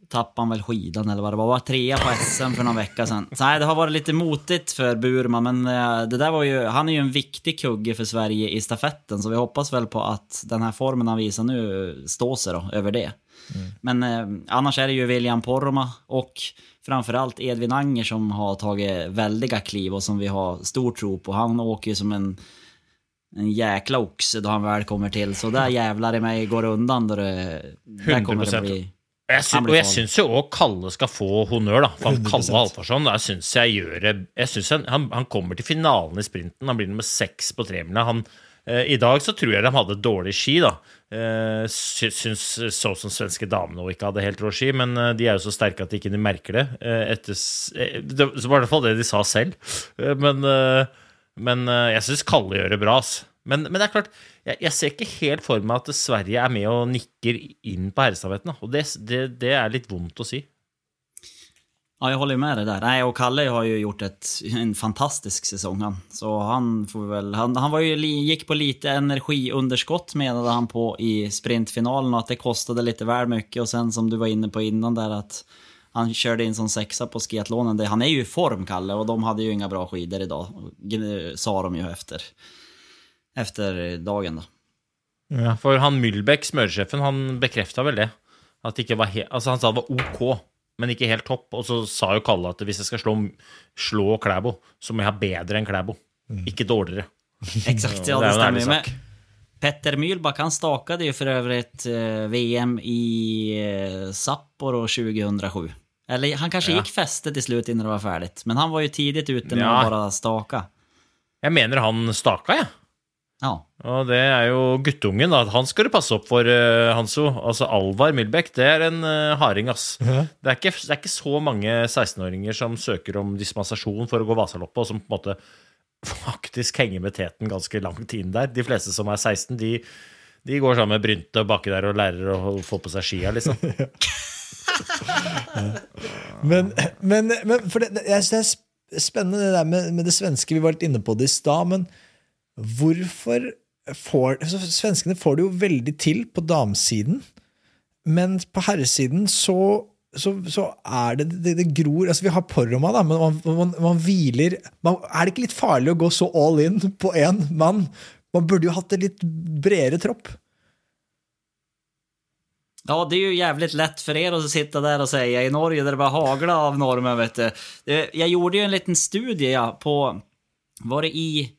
tappade han väl skidan eller vad det var. Var trea på SM för någon vecka sedan. Så nej, det har varit lite motigt för Burman, men eh, det där var ju, han är ju en viktig kugge för Sverige i stafetten, så vi hoppas väl på att den här formen han visar nu står sig då, över det. Men eh, annars är det ju William Poroma och framförallt Edvin Anger som har tagit väldiga kliv och som vi har stor tro på. Han åker ju som en, en jäkla oxe då han väl kommer till. Så där jävlar i mig går undan der det, där kommer det 100%. bli... jeg synes, Og jeg syns jo òg Kalle skal få honnør, da. For han Kalle Halvorsson jeg syns jeg gjør det Jeg synes han, han, han kommer til finalen i sprinten. Han blir nummer seks på tremila. Eh, I dag så tror jeg de hadde dårlig ski, da. Eh, syns så som svenske damene òg ikke hadde helt rå ski, men eh, de er jo så sterke at de ikke merker det. Eh, etter, eh, det var i hvert fall det de sa selv. Eh, men eh, men eh, jeg syns Kalle gjør det bra, ass. Men, men det er klart, jeg, jeg ser ikke helt for meg at Sverige er med og nikker inn på herrestafetten. Og det, det, det er litt vondt å si. Ja, jeg holder jo med deg der. Nei, og Kalle har jo gjort et, en fantastisk sesong. han. Så han får vel Han, han ju, li- på lite energiunderskott mente han på i sprintfinalen og at det kostet litt vel mye. Og sen som du var inne på innan der, att han körde in som sexa på skiathlonen. Han är ju i form, Kalle, och de hade ju inga bra skidor idag. Sa de ju efter, efter dagen då. Ja, for han Myhlbekk, smørsjefen, han bekrefta vel det. At det ikke var he altså Han sa det var ok, men ikke helt topp. Og så sa jo Kalle at hvis jeg skal slå, slå Klæbo, så må jeg ha bedre enn Klæbo. Ikke dårligere. Exakt, Ja, det stemmer stämmer Men Petter Mühlback, han stakade ju för övrigt eh, VM i eh, Sapporo 2007. Eller han kanske gick fäste till slut innan det var färdigt. Men han var ju tidigt ute med Ja. att bara staka. Jeg mener han staka, jeg. Ja. Og det er jo guttungen, da. Han skal du passe opp for, eh, Hanso. Altså Alvar Milbekk, det er en uh, harding, ass. Det, er ikke, det er ikke så mange 16-åringer som søker om dispensasjon for å gå Vasaloppet, og som på en måte faktisk henger med teten ganske langt inn der. De fleste som er 16, de, de går sammen med Brynte og baki der og lærer å få på seg skia, liksom. Men, men, men det, jeg synes det er spennende det der med, med det svenske. Vi var litt inne på det i stad, men hvorfor får så Svenskene får det jo veldig til på damesiden, men på herresiden så så, så er det det, det gror altså Vi har Porroma, da, men man, man, man hviler man, Er det ikke litt farlig å gå så all in på én mann? Man burde jo hatt en litt bredere tropp. Ja, det är ju jävligt lätt för er att sitta där och säga i Norge där det bara hagla av normen, vet du. Jag gjorde ju en liten studie ja, på, var det i,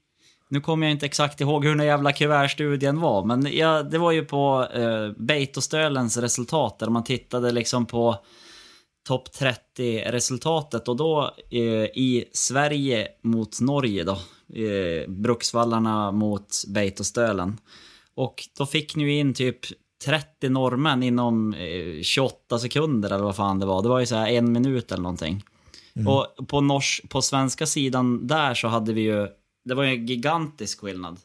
nu kommer jag inte exakt ihåg hur den jävla kuvertstudien var, men ja, det var ju på eh, Beitostölens resultat där man tittade liksom på topp 30-resultatet och då eh, i Sverige mot Norge då, eh, Bruksvallarna mot Beitostölen. Och då fick ni in typ 30 norrmän inom eh, 28 sekunder eller vad fan det var. Det var ju så en minut eller någonting. Och på, nors på svenska sidan där så hade vi ju, det var ju en gigantisk skillnad.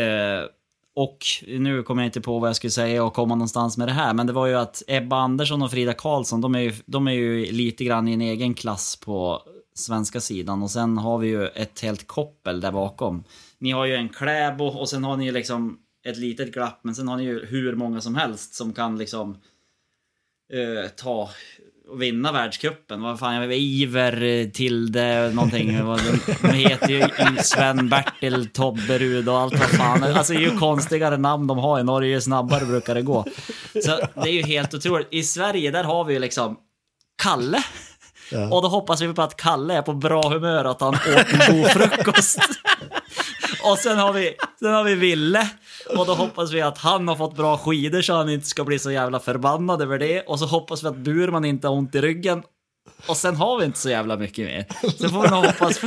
Eh, och nu kommer jag inte på vad jag skulle säga och komma någonstans med det här, men det var ju att Ebba Andersson och Frida Karlsson, de är ju, de är ju lite grann i en egen klass på svenska sidan och sen har vi ju ett helt koppel där bakom. Ni har ju en Kläbo och sen har ni liksom ett litet glapp, men sen har ni ju hur många som helst som kan liksom eh, ta och vinna världscupen. Vad fan, jag vet, Iver, eh, Tilde, någonting. Vad de, de heter ju Sven, Bertil, Tobberud och allt vad fan. Alltså ju konstigare namn de har i Norge, ju snabbare brukar det gå. Så det är ju helt otroligt. I Sverige, där har vi ju liksom Kalle. Och då hoppas vi på att Kalle är på bra humör, att han åt en god frukost. Och sen har vi, sen har vi Ville. Och då hoppas vi att han har fått bra skidor så han inte ska bli så jävla förbannad över det. Och så hoppas vi att Burman inte har ont i ryggen. Och sen har vi inte så jävla mycket mer. Sen får vi nog hoppas,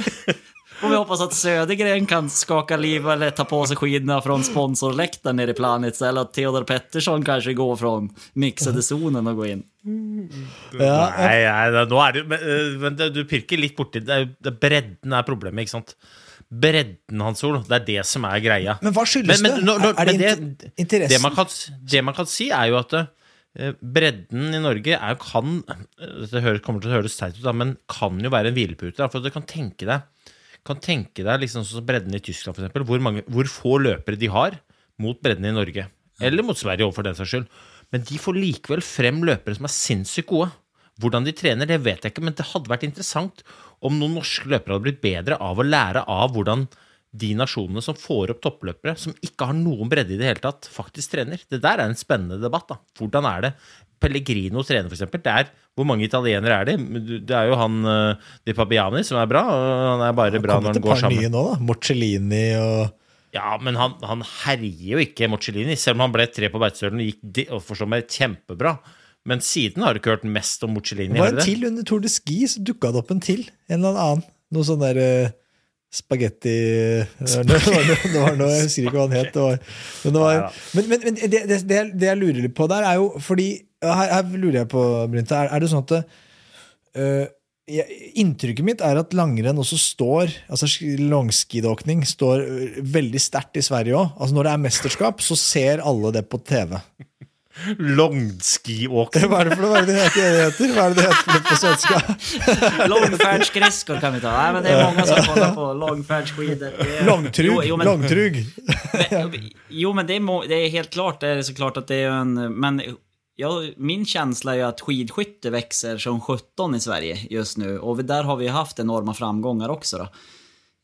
får vi hoppas att Södergren kan skaka liv eller ta på sig skidorna från sponsorläktaren nere i Planets. Eller att Theodor Pettersson kanske går från mixade zonen och går in. Ja, Nei, nei nå er det, men, øh, men du pirker litt borti det. Bredden er problemet, ikke sant? Bredden, Hans Ol. det er det som er greia. Men hva skyldes Men- men det? er det, det- interessen? Det man, kan, det man kan si, er jo at eh, bredden i Norge er, kan Dette kommer til å høres teit ut, men kan jo være en hvilepute. For du kan tenke deg kan tenke deg liksom sånn bredden i Tyskland, for eksempel, hvor, mange, hvor få løpere de har mot bredden i Norge. Eller mot Sverige, overfor for den saks skyld. Men de får likevel frem løpere som er sinnssykt gode. Hvordan de trener, det vet jeg ikke, men det hadde vært interessant om noen norske løpere hadde blitt bedre av å lære av hvordan de nasjonene som får opp toppløpere, som ikke har noen bredde i det hele tatt, faktisk trener. Det der er en spennende debatt. da. Hvordan er det Pellegrino trener, f.eks.? Det er Hvor mange italienere er de? Det er jo han eh, Di Pabiani som er bra, han er bare bra kommet når et han går par sammen. nye nå, da. Morcellini og Ja, men han, han herjer jo ikke Morcellini, selv om han ble tre på Beitostølen og gikk og forstår meg kjempebra. Men siden har du ikke hørt mest om Morcellini. Det var en det? til under Tour de Ski, så dukka det opp en til. En eller annen. Noe sånn der uh, spagetti det var, noe, det, noe, det var noe, Jeg husker ikke hva han het. Det var, men det, var, men, men, men det, det, det, jeg- det lurer litt på der, er jo fordi Her, her lurer jeg på, Brynte. Er, er det sånn at det, jeg, Inntrykket mitt er at langrenn også står altså sk- Langskidåkning står veldig sterkt i Sverige òg. Altså når det er mesterskap, så ser alle det på TV. Longskiåkning. Hva er det for noe? Hva er det det heter? Hva er det det heter på svenska? Långfärdsskridskor kan vi ta. Nei, men det er mange som kollar på långfärdsskidor. Långtrug. Jo, jo, men- Långtrug. Jo, men det är, må- det er, helt klart, det er så klart at det er en... Men ja, min känsla är jo att skidskytte växer som 17 i Sverige just nu. Och der där har vi haft enorma framgångar också då.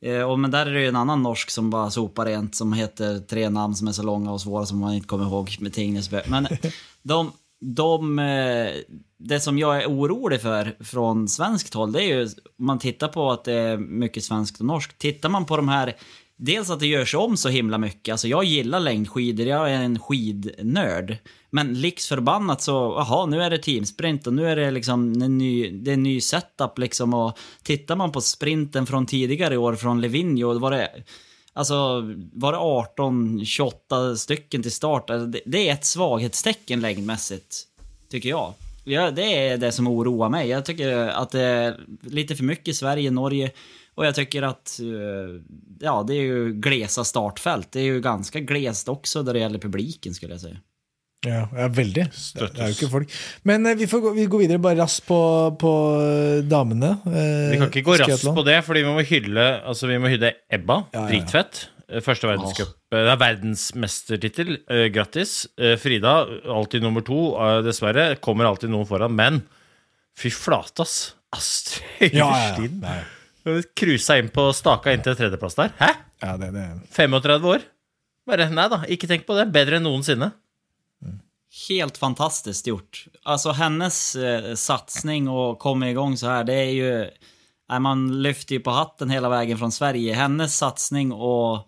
Eh, och, men där är det ju en annan norsk som bara sopar rent, som heter tre namn som är så långa och svåra som man inte kommer ihåg med Tingnesbö. Men de, de, eh, det som jag är orolig för från svenskt håll, det är ju, om man tittar på att det är mycket svenskt och norskt. Tittar man på de här, dels att det görs om så himla mycket. Alltså jag gillar längdskidor, jag är en skidnörd. Men liks förbannat så, jaha, nu är det teamsprint och nu är det liksom en ny, det är en ny setup liksom. Och tittar man på sprinten från tidigare år från Livigno, var det Alltså, var det 18, 28 stycken till start? Alltså, det, det är ett svaghetstecken längdmässigt, tycker jag. Ja, det är det som oroar mig. Jag tycker att det är lite för mycket Sverige, Norge. Och jag tycker att, eh, ja, det är ju glesa startfält. Det är ju ganska glest också när det gäller publiken, skulle jag säga. Ja, ja veldig. Det er jo ikke folk. Men eh, vi, får gå, vi går videre bare raskt på, på eh, damene. eh, Vi kan ikke gå raskt på det, fordi vi må hylle, altså vi må hylle Ebba. Ja, ja, ja. Dritfett. Første verdenscup. Det er verdensmestertittel. Eh, Grattis. Frida, alltid nummer to, dessverre. Kommer alltid noen foran. Men fy flate, ass. Astrid Ja, ja, ja. Cruisa inn på staka inn til tredjeplass der. Hæ? Ja, det, det. 35 år? Bare nei da, ikke tenk på det. Bedre enn noensinne. Helt fantastisk gjort. Altså, hennes eh, å komme i gang så her, det er jo... Nei, man lyfter jo på hatten hele veien fra Sverige. Hennes satsning og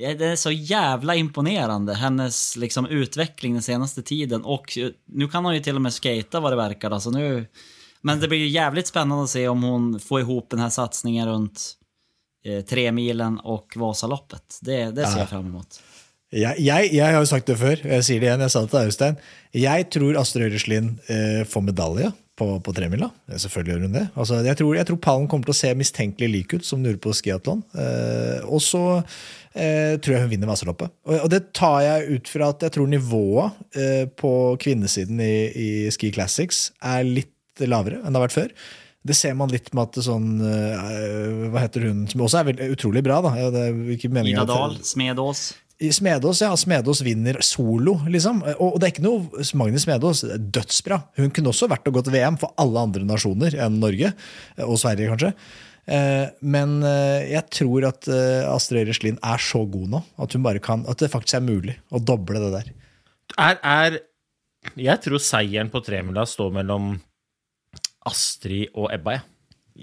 det er så jævla imponerende, hennes liksom, utvikling den seneste tiden. Og nå nu kan hun jo til og med skate, hva det virker. Altså, nu... Men det blir ju jävligt spännande att se om hon får ihop den här satsningen runt eh, tre milen och Vasaloppet. Det, det ser jag fram emot. Jeg, jeg, jeg har jo sagt det før, jeg sier det igjen, jeg sa det til Øystein. Jeg tror Astrid Øyreslien eh, får medalje på, på tremila. Selvfølgelig gjør hun det. Altså, jeg, tror, jeg tror pallen kommer til å se mistenkelig lik ut som den gjorde på skiatlon. Eh, og så eh, tror jeg hun vinner Vasaloppet. Og, og det tar jeg ut fra at jeg tror nivået eh, på kvinnesiden i, i Ski Classics er litt lavere enn det har vært før. Det ser man litt med at det sånn eh, Hva heter hun som også er veldig, utrolig bra, da. Ja, Det er ikke Ida Dahl, Smedås. Smedås, ja. Smedås vinner solo, liksom. Og det er ikke noe Magnus Smedås, er dødsbra. Hun kunne også vært og gått VM for alle andre nasjoner enn Norge, og Sverige kanskje. Eh, Men eh, jeg tror at Astrid Astrid Øyreslien er så god nå at, hun bare kan, at det faktisk er mulig å doble det der. Er, er Jeg tror seieren på tremila står mellom Astrid og Ebba, jeg.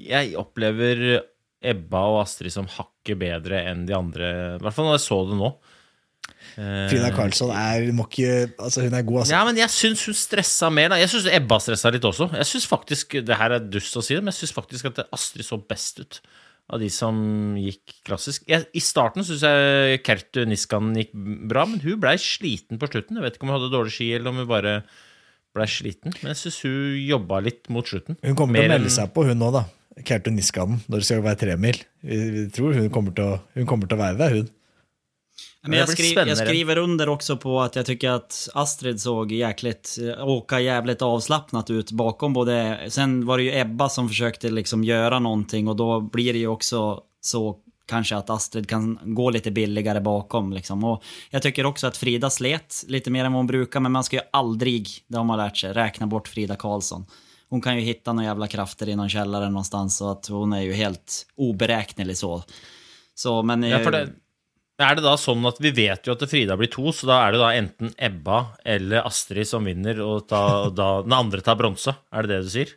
Jeg opplever Ebba og Astrid som hakket bedre enn de andre. I hvert fall når jeg så det nå. Frida Karlsson er, må ikke, altså hun er god, altså. Ja, men jeg syns hun stressa mer. Da. Jeg syns Ebba stressa litt også. Jeg synes faktisk, Det her er dust å si det, men jeg syns faktisk at Astrid så best ut av de som gikk klassisk. Jeg, I starten syns jeg Kertu Niskanen gikk bra, men hun blei sliten på slutten. Jeg vet ikke om hun hadde dårlig ski, eller om hun bare blei sliten. Men jeg syns hun jobba litt mot slutten. Hun kommer til å melde seg på, hun nå, da. Kertu Niskanen, når det skal være tremil. Vi, vi tror hun kommer, til å, hun kommer til å være der, hun. Men jag, skri, jag skriver under också på att jag tycker att Astrid såg jäkligt, åka jävligt avslappnat ut bakom både, sen var det ju Ebba som försökte liksom göra någonting och då blir det ju också så kanske att Astrid kan gå lite billigare bakom liksom. Och jag tycker också att Frida slet lite mer än vad hon brukar, men man ska ju aldrig, det har man lärt sig, räkna bort Frida Karlsson. Hon kan ju hitta några jävla krafter i någon källare någonstans så att hon är ju helt oberäknelig så. Så men... Ja, eh, det, er det da sånn at vi vet jo at Frida blir to, så da er det da enten Ebba eller Astrid som vinner, og ta, og da den andre tar bronse? Er det det du sier?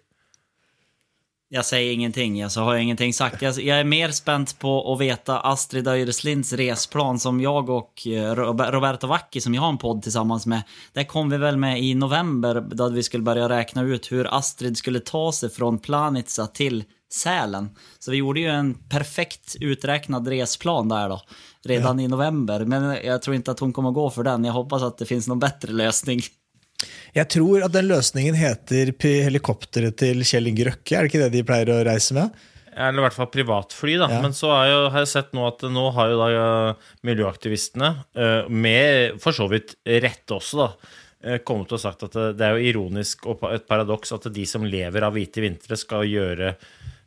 Jag säger ingenting, jag har ingenting sagt. Jag, jag är mer spent på att veta Astrid Öjerslinds resplan som jag och eh, Roberto Vacchi, som jag har en podd tillsammans med, där kom vi väl med i november, då vi skulle börja räkna ut hur Astrid skulle ta sig från Planica till Sälen. Så vi gjorde ju en perfekt uträknad resplan där då, redan i november. Men jag tror inte att hon kommer gå för den. Jag hoppas att det finns någon bättre lösning. Jeg tror at den løsningen heter helikopteret til Kjell Inge Røkke, er det ikke det de pleier å reise med? Eller i hvert fall privatfly, da. Ja. Men så jo, har jeg sett nå at nå har jo da miljøaktivistene, eh, med for så vidt rette også, da, eh, kommet og sagt at det, det er jo ironisk og et paradoks at de som lever av hvite vintre, skal gjøre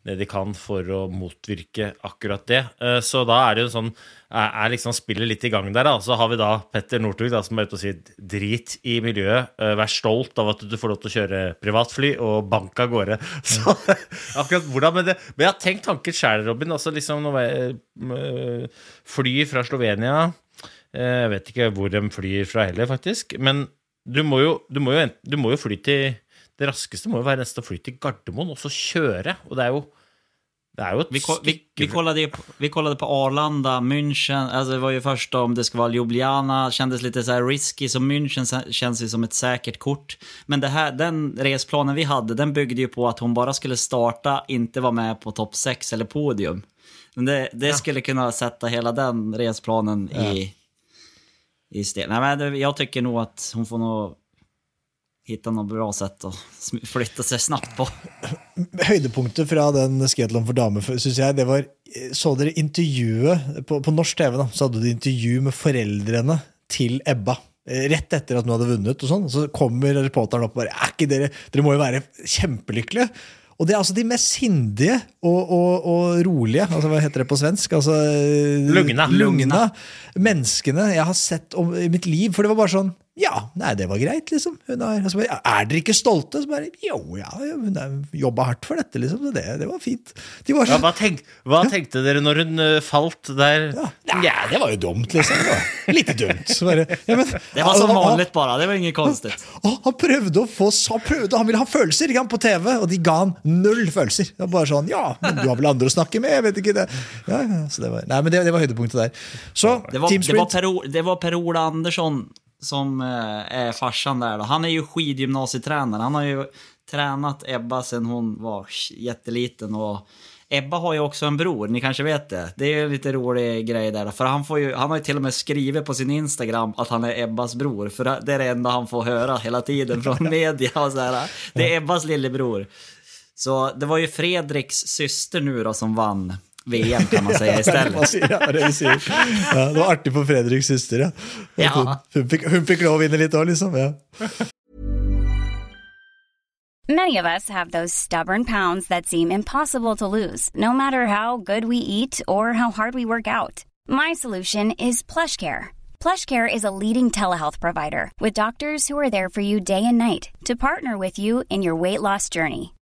det de kan for å motvirke akkurat det. Eh, Så da er det jo sånn er, liksom spillet litt i gang der. da. Så har vi da Petter Northug som er ute og sier drit i miljøet. eh, Vær stolt av at du får lov til å kjøre privatfly og bank av gårde. Så akkurat hvordan Men, det, men jeg har tenkt tanken sjæl, Robin. Altså liksom noe, eh, Fly fra Slovenia Jeg vet ikke hvor de flyr fra heller, faktisk. Men du må jo, du må jo, du må jo fly til Det raskeste må jo være nesten å fly til Gardermoen og så kjøre. Og det er jo det er jo et Vi, ko- vi, vi, kollade, på- vi kollade på Arlanda, München, alltså det var ju först om det skulle vara Ljubljana, kändes lite så risky, så München kjennes känns ju som ett säkert kort. Men det här, den resplanen vi hade, den byggde ju på att hon bara skulle starta, inte vara med på topp 6 eller podium. Men det, det skulle kunna sätta hela den resplanen i, i stel. Nej, men jag tycker nog att hon får nog hitta noe bra sett å flytte seg sig snabbt på. Høydepunktet fra den skiathlon for damer, syns jeg, det var Så dere intervjuet på, på norsk TV? da, Så hadde de intervju med foreldrene til Ebba. eh, Rett etter at hun hadde vunnet, og sånn, så kommer reporteren opp og bare er ikke dere, dere må jo være kjempelykkelige. Og det er altså de mest sindige og, og, og rolige, altså hva heter det på svensk? Altså, eh, Lugna. lugna menneskene jeg har sett om, i mitt liv. For det var bare sånn Ja, nei, det var greit, liksom. Hun har, altså, bare, er dere ikke stolte? Så bare Jo, ja, hun har jobba hardt for dette, liksom. Så det, det var fint. De var Ja, hva, tenk, hva tenkte dere når hun eh, falt der? ja, ja, det var jo dumt, liksom. Det var litt dumt. Så bare, ja, men, Det var som vanlig, bare. det var inget konstig. Han, han prøvde å få så prøvde, Han ville ha følelser ikke på TV, og de ga han null følelser. Det var bare sånn Ja, men du har vel andre å snakke med? Jeg vet ikke det. Ja, ja, så det var, nei, men det, det var høydepunktet der. Så Det var, Team Sprint. det var Per-Ola Andersson som eh, är farsan där. Då. Han är ju skidgymnasietränare. Han har ju tränat Ebba sedan hon var jätteliten. Och Ebba har ju också en bror, ni kanske vet det. Det är ju en lite rolig grej där. För han, får ju, han har ju till och med skrivit på sin Instagram att han är Ebbas bror. För det är det enda han får höra hela tiden från media. Och så här. Det är Ebbas lillebror. Så det var ju Fredriks syster nu då som vann VM kan man säga istället. Hva sier jeg? Hva er det? Ja, det var artig for Fredriks søster, ja. Ja. Hun, hun, fikk, hun fikk lov å vinne litt òg, liksom. Ja. Many of us have those stubborn pounds that seem impossible to lose, no matter how good we eat or how hard we work out. My solution is PlushCare. PlushCare is a leading telehealth provider with doctors who are there for you day and night to partner with you in your weight loss journey.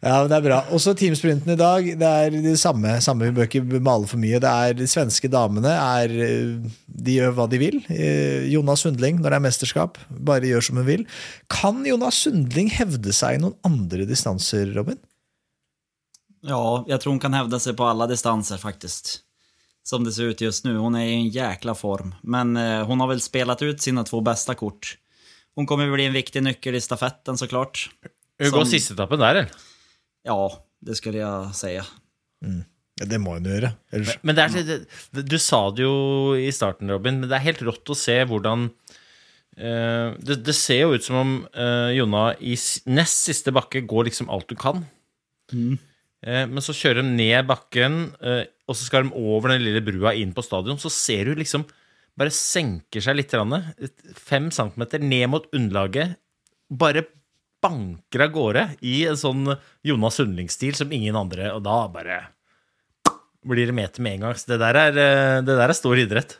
Ja, men det er bra. Også teamsprinten i dag. Det er det samme, samme. Vi bør ikke male for mye. Det er De svenske damene er eh, De gjør hva de vil. Eh, Jonas Sundling, når det er mesterskap, bare gjør som hun vil. Kan Jonas Sundling hevde seg i noen andre distanser, Robin? Ja, jeg tror hun kan hevde seg på alle distanser faktisk. Som det ser ut just nu. Hun er i en jækla form. Men hun hon har vel spilt ut sine to beste kort. Hun kommer bli en viktig nøkkel i stafetten såklart. Hun går sisteetappen siste etappen der, eller? Ja, det skulle jeg si. Mm. Ja, det må hun gjøre. Ellers, Men det er, det, du sa det jo i starten, Robin, men det er helt rått å se hvordan uh, det, det ser jo ut som om uh, Jonna i nest siste bakke går liksom alt du kan. Eh, men så kjører de ned bakken, eh, og så skal de over den lille brua inn på stadion. Så ser du liksom bare senker seg litt, fem centimeter ned mot underlaget. Bare banker av gårde i en sånn Jonas Sundling-stil som ingen andre, og da bare blir det meter med en gang. Så det der er, eh, det der er stor idrett.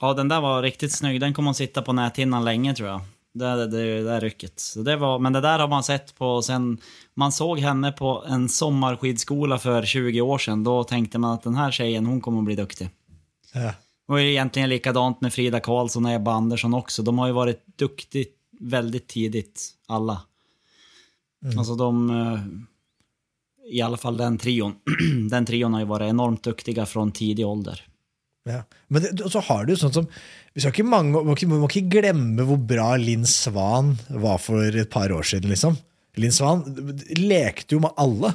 Ja, den der var riktig snygg. Den kommer man sitte på näthinnan lenge, tror jeg. Det, det, det, det där rycket. Så det var, men det der har man sett på sen man så henne på en sommarskidskola for 20 år sedan. Da tenkte man at den här tjejen, hon kommer å bli duktig. ja. Och egentligen likadant med Frida Karlsson och Ebba Andersson också. De har ju varit duktigt väldigt tidigt, alla. Alltså de... eh, I alla fall den trion. den trion har ju varit enormt duktiga från tidig ålder. Ja. Men det, så har du sånn som Vi skal ikke mange, må, ikke, må ikke glemme hvor bra Linn Svan var for et par år siden. liksom. Linn Svan lekte jo med alle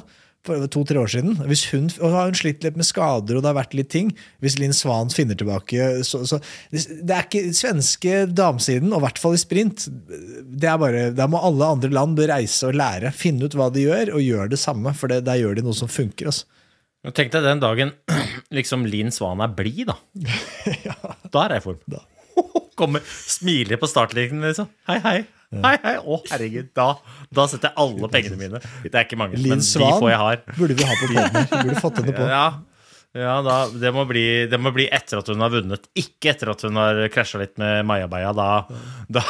to-tre år siden. Hvis hun, og har hun slitt litt med skader, og det har vært litt ting. Hvis Linn Svan finner tilbake så, så, Det er ikke svenske damesiden, og i hvert fall i sprint. det er bare, Der må alle andre land reise og lære. Finne ut hva de gjør, og gjøre det samme. For det, der gjør de noe som funker. altså. Tenk deg den dagen liksom Linn Svan er blid, da. Da er jeg i form. Kommer, smiler på startlinjen, liksom. Hei, hei. Hei, hei. Å, herregud. Da, da setter jeg alle pengene mine. Det er ikke mange, Linn men de Svan få jeg har. burde vi ha på. Vi burde fått henne på. Ja, ja da, det, må bli, det må bli etter at hun har vunnet. Ikke etter at hun har krasja litt med Maja-Beia. Da, da,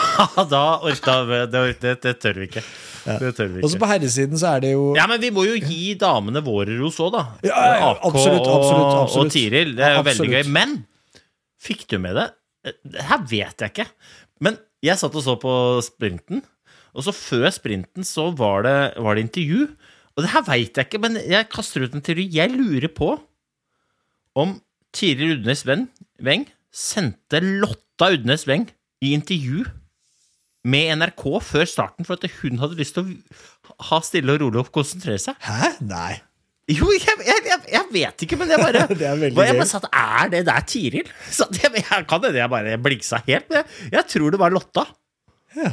da, orka, det, det, det tør vi ikke. Det tør vi Og så på herresiden så er det jo Ja, men vi må jo gi damene våre ros òg, da. Ja, ja, AK absolutt, absolutt, absolutt. og Tiril. Det er jo veldig gøy. Men fikk du med det? Det her vet jeg ikke. Men jeg satt og så på sprinten, og så før sprinten så var det, var det intervju. Og det her veit jeg ikke, men jeg kaster ut en teori. Jeg lurer på om tidligere Udnes Weng sendte Lotta Udnes Weng i intervju med NRK før starten for at hun hadde lyst til å ha stille og rolig og konsentrere seg. Hæ? Nei. Jo, jeg, jeg, jeg, vet ikke, men jeg bare Det Jeg bare satt, Er det der Tiril? Så jeg, kan hende jeg bare blinksa helt, men jeg tror det var Lotta. Ja,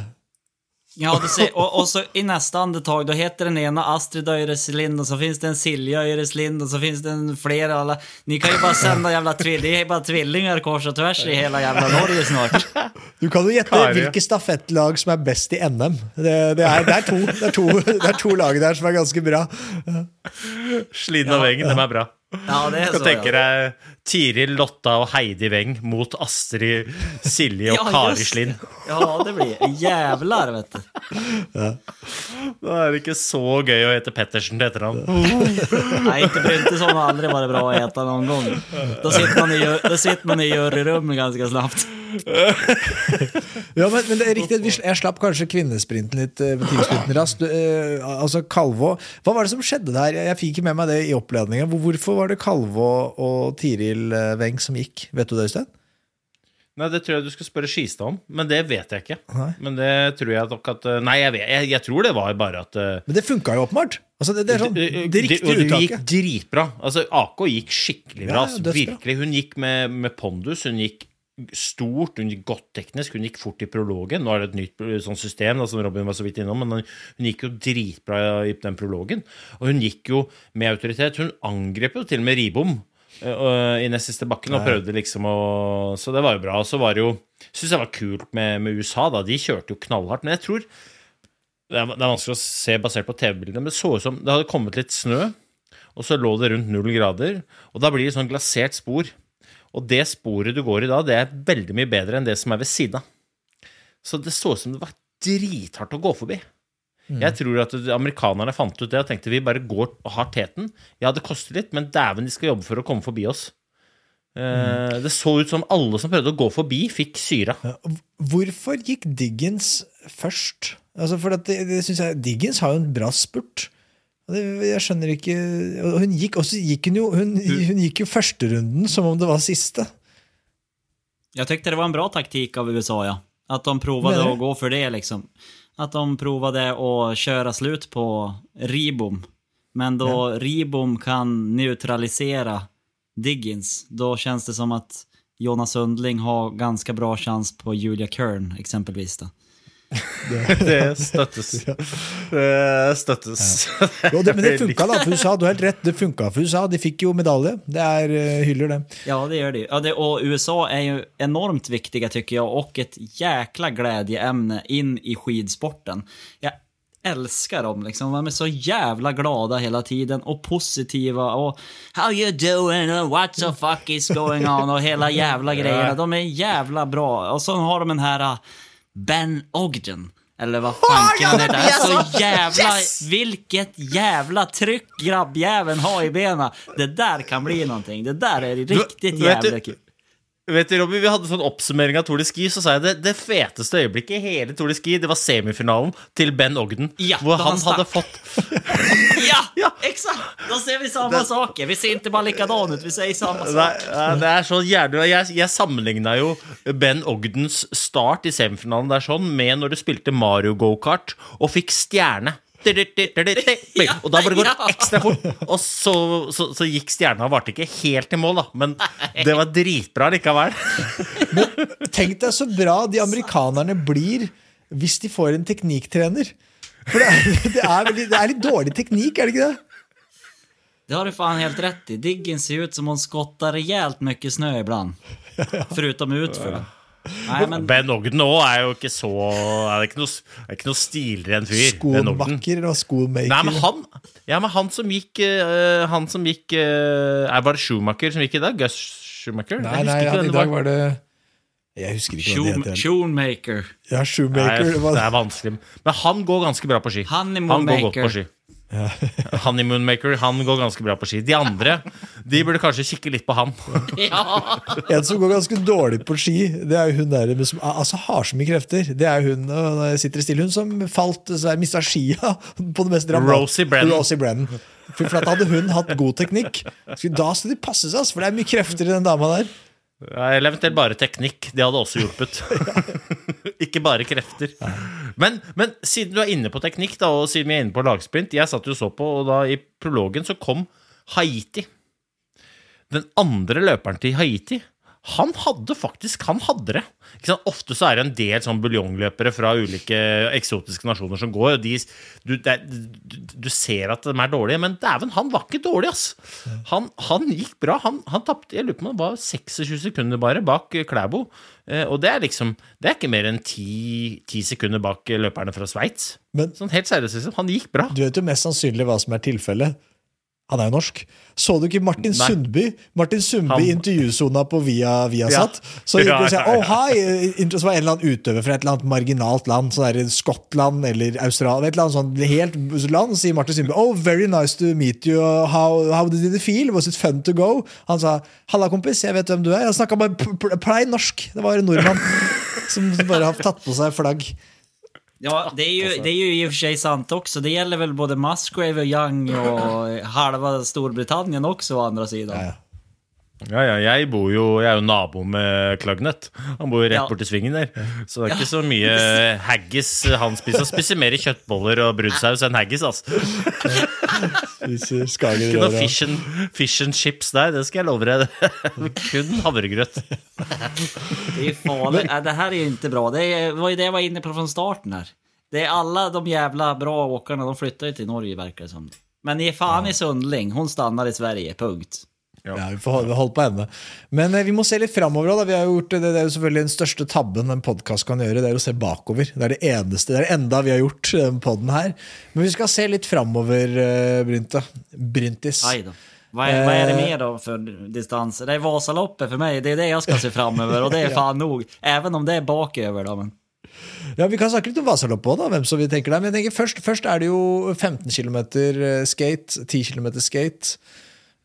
du ser, och, och så i nästa andetag, då heter den ena Astrid Öreslind och så finns det en Silja Öreslind och så finns det en flera alla. Ni kan ju bara sända jävla tvillingar, det är bara tvillingar kors och tvärs i hela jävla Norge snart. Du kan jo gjette hvilke stafettlag som er best i NM. Det, det, er, det, er to, det, er to, det er to lag der som er ganske bra. Slinn og Weng, dem er bra. Ja, det är Du så. kan tenke ja. deg Tiril, Lotta og Heidi Weng mot Astrid, Silje og Ja, Kari Slind. Ja, det blir jävlar vet du. Da er det ikke så gøy å hete Pettersen til etternavn. Nej, inte Bryntesson har aldrig varit bra å hete noen gang. Da sitter man i, da sitter man i juryrummet ganske slapt. Ja, men, men det er riktig, Jeg slapp kanskje kvinnesprinten litt, eh, raskt. Eh, altså Kalvå Hva var det som skjedde der? Jeg fikk ikke med meg det i oppledninga. Hvorfor var det Kalvå og Tiril eh, Weng som gikk? Vet du det, Øystein? Nei, det tror jeg du skal spørre Skistad om, men det vet jeg ikke. Nei. Men det tror jeg nok at Nei, jeg, vet, jeg, jeg tror det var bare at eh, Men det funka jo åpenbart. Altså, det, det er sånn, det Det- og det gikk dritbra. Altså, AK gikk skikkelig bra. Ja, virkelig. Hun gikk med, med pondus. Hun gikk stort, hun gikk godt teknisk, hun gikk fort i prologen. Nå er det et nytt eh, sånn system, da, som Robin var så vidt innom, men hun, hun gikk jo dritbra i den prologen. Og hun gikk jo med autoritet. Hun angrep jo til og med Ribom eh, i nest siste bakken og prøvde liksom å Så det var jo bra. Og så var det jo Syns jeg var kult med, med USA, da. De kjørte jo knallhardt. Men jeg tror det er, det er vanskelig å se basert på TV-bildene, men det så ut som det hadde kommet litt snø, og så lå det rundt null grader, og da blir det sånn glasert spor. Og det sporet du går i da, det er veldig mye bedre enn det som er ved siden av. Så det så ut som det var drithardt å gå forbi. Jeg tror at amerikanerne fant ut det og tenkte vi bare går og har teten. Ja, det koster litt, men dæven, de skal jobbe for å komme forbi oss. Mm. Det så ut som alle som prøvde å gå forbi, fikk syra. Hvorfor gikk Diggins først? Altså for at det, det synes jeg, Diggins har jo en bra spurt. Jeg skjønner ikke og Hun gikk, også gikk hun, jo, hun, hun gikk jo førsterunden som om det var siste. Jeg tyckte det var en bra taktikk av USA, ja. At de prøvde å gå for det liksom. Att de provade att köra slut på Ribom. Men då Ribom kan neutralisera Diggins, då känns det som att Jonas Sundling har ganska bra chans på Julia Kern exempelvis. Då. Det støttes. Det støttes. Jo, det, men det funka da for USA. Du har helt rett, det funka for USA. De fikk jo medalje. Det er eh, hyller, det. Ja, det gjør de. ja, det. og USA er ju enormt viktiga tycker jag och ett jäkla glädjeämne in i skidsporten. Jag älskar dem liksom. De är så jävla glada hela tiden och positiva och How you doing? and What the fuck is going on? Och hela jävla grejerna. De är jävla bra. Och så har de den här Ben Ogden. Eller hva fanken han heter. Det är så jävla... Vilket jävla tryck grabbjäveln har i benen. Det der kan bli noe. Det der er riktig jævla du- jävla kul. Vet du, Robby, Vi hadde sånn oppsummering av Tour de Ski, så sa jeg det, det feteste øyeblikket i hele Tour de Ski, det var semifinalen til Ben Ogden. Ja, hvor han han hadde fått Ja, Ja. exakt! Da ser vi samma saker. Vi ser ikke bare likedan ut, vi ser i samme sak. det er så jævlig Jeg, jeg sammenligna jo Ben Ogdens start i semifinalen der sånn med når du spilte Mario Go-kart og fikk stjerne. Og da bare går det ekstra fort. Og så, så, så gikk stjerna og varte ikke helt i mål, da. Men det var dritbra likevel. Tenk deg så bra de amerikanerne blir hvis de får en teknikktrener. For det er, det, er veldig, det er litt dårlig teknikk, er det ikke det? Det har du faen helt rett i. Diggen ser ut som hon skottar rejält mycket snö ibland. Förutom utför. Nej, men Ben Ogden òg er jo ikke så Er det ikke noe, er ikke noe stilren fyr. Ben Skomaker og skomaker. Nei, men han, ja, men han som gikk uh, Han som gikk uh, Er bare Schumacher som gikk i dag? Gus Schumacher? Nei, nei, ja, i dag var det Jeg husker ikke hva det heter. Shoemaker. Ja, Nei, Shoemaker. det det er vanskelig. Men han går ganske bra på ski. Han, Han går godt på ski. Honeymoon maker, han går ganske bra på ski. De andre de burde kanskje kikke litt på han. Ja. En som går ganske dårlig på ski, det er jo hun der som altså, har så mye krefter. Det er hun sitter stille, hun som falt, så mista skia på det mest dramatisk- Rosie Brennan. Rosie Brennan. For, for at hadde hun hatt god teknikk, Skulle da skulle de passe seg, for det er mye krefter i den dama der. Eller eventuelt bare teknikk. Det hadde også hjulpet. ikke bare krefter. Men, men siden du er inne på teknikk, da, og siden vi er inne på lagsprint Jeg satt jo så på, og da i prologen så kom Haiti. Den andre løperen til Haiti, han hadde faktisk Han hadde det. Ofte så er det en del sånn buljongløpere fra ulike eksotiske nasjoner som går. og De, du, det, du, ser at de er dårlige, men dæven, han var ikke dårlig, ass. Han, han gikk bra. Han, han tapte Jeg lurer på om han var 26 sekunder bare bak eh, Klæbo. Eh, og det er liksom Det er ikke mer enn 10, 10 sekunder bak eh, løperne fra Sveits. Sånn helt seriøst, liksom. Han gikk bra. du vet jo mest sannsynlig hva som er tilfellet. Han er jo norsk. Så du ikke Martin Nei. Sundby? Martin Sundby Han- intervjusona på Via Viasat. Så gikk Ja, og sa ja, ja. oh, hi, Så var en eller annen utøver fra et eller annet marginalt land, sånn der Skottland eller Australia, et eller annet sånt helt land, sier Martin Sundby oh, very nice to meet you, how, how did it feel? Was it fun to go? Han sa halla, kompis, jeg vet hvem du er. Han snakka bare plein norsk. Det var en nordmann som bare har tatt på seg flagg. Ja, det är, ju, det är ju i och för sig sant också. Det gäller väl både Musgrave och Young och halva Storbritannien också å andra sidan. Ja, ja. Ja, ja, jeg bor jo Jeg er jo nabo med Klagnet. Han bor jo rett Ja. borti svingen der. Så det er ikke så mye haggis han spiser. Han spiser mer kjøttboller og brunsaus enn haggis, altså. Skager Ikke noe fish and, fish and chips der, det skal jeg love deg. Kun havregrøt. Det er ju farligt. Äh, det her er jo ikke bra. Det var jo det jeg var inne på fra starten her. Det er alle de jævla bra åkerne, de flytter jo til Norge virker det som. Men faen i Sundling, hun stannar i Sverige, punkt. Ja, vi får holde, holde på henne. Men eh, vi må se litt framover. Da. Vi har gjort, det, det er jo selvfølgelig den største tabben en podkast kan gjøre, det er å se bakover. Det er det eneste, det er det enda vi har gjort i den poden her. Men vi skal se litt framover, eh, Brynte. Bryntis. Hei da. Hva er, hva er, det mer da for distanse? Det er Vasaloppet for meg. Det er det jeg skal se framover, og det er faen nok. Even om det er bakover, da. Men... Ja, Vi kan snakke litt om Vasaloppet òg, hvem som vi tenker der. Men jeg tenker først, først er det jo 15 km skate, 10 km skate.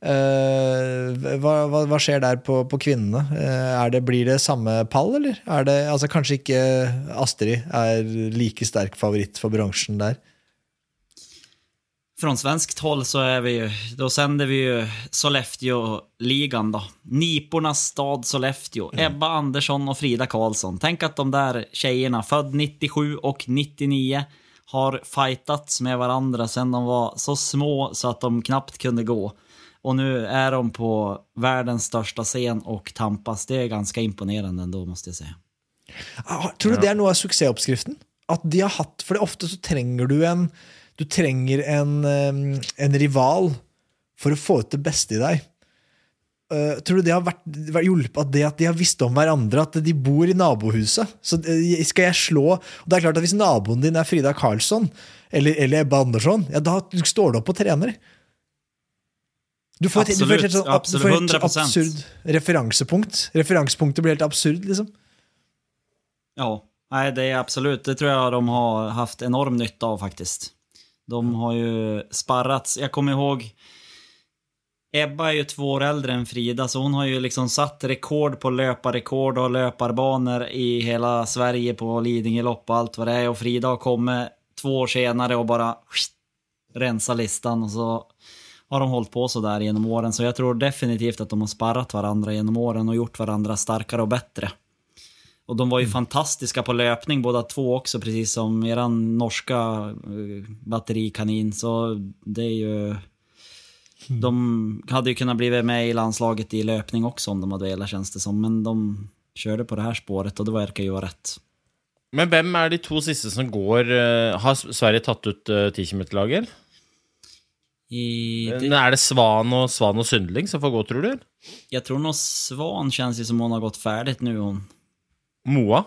Eh, hva, hva, hva skjer der på, på kvinnene? Eh, det, blir det samme pall, eller? Er det, altså, kanskje ikke Astrid er like sterk favoritt for bransjen der? Från svenskt hold så er vi jo Da sender vi jo Sollefteå-ligan da. Nipornas stad Sollefteå. Ebba Andersson og Frida Karlsson. Tenk at de der jentene, født 97 og 99, har fightats med hverandre siden de var så små så at de knapt kunne gå. Och nu är de på världens största scen och tampas. Det är ganska imponerande ändå måste jag säga. Ah, Tror du det er noe av suksessoppskriften? At de har hatt, For ofte så trenger du en Du trenger en, eh, en rival for å få ut det beste i deg. Uh, tror du det har vært, vært hjulpet av det at de har visst om hverandre, at de bor i nabohuset? Så eh, skal jeg slå og det er klart at Hvis naboen din er Frida Karlsson eller, eller Ebba Andersson, ja, da står du opp og trener. Du får et, du får et, sånn- Absolutt, du får et absurd referansepunkt. Referansepunktet blir helt absurd, liksom. Ja, Nei, det er absolutt. Det tror jeg de har haft enorm nytte av faktisk. De har jo sparrats. Jeg kommer ihåg Ebba er jo to år eldre enn Frida, så hun har jo liksom satt rekord på løperrekord og løperbaner i hele Sverige på Lidingölopp og alt hva det er, og Frida har kommet to år senere og bare rensa listan og så har de hållit på så där genom åren. Så jag tror definitivt att de har sparrat varandra genom åren och gjort varandra starkare och bättre. Och de var ju fantastiska på löpning båda två också, precis som eran norska eh, batterikanin. Så det är ju... De hade ju kunnat bli med i landslaget i löpning också om de hade velat känns det som. Men de körde på det här spåret och det verkar ju vara rätt. Men hvem er de to siste som går eh, Har Sverige tatt ut uh, 10 km-laget? I, det, Er det Svan og Svan og Sundling som får gå, tror du? Jeg tror nå Svan kjennes som hun har gått ferdig nå, hun. Moa?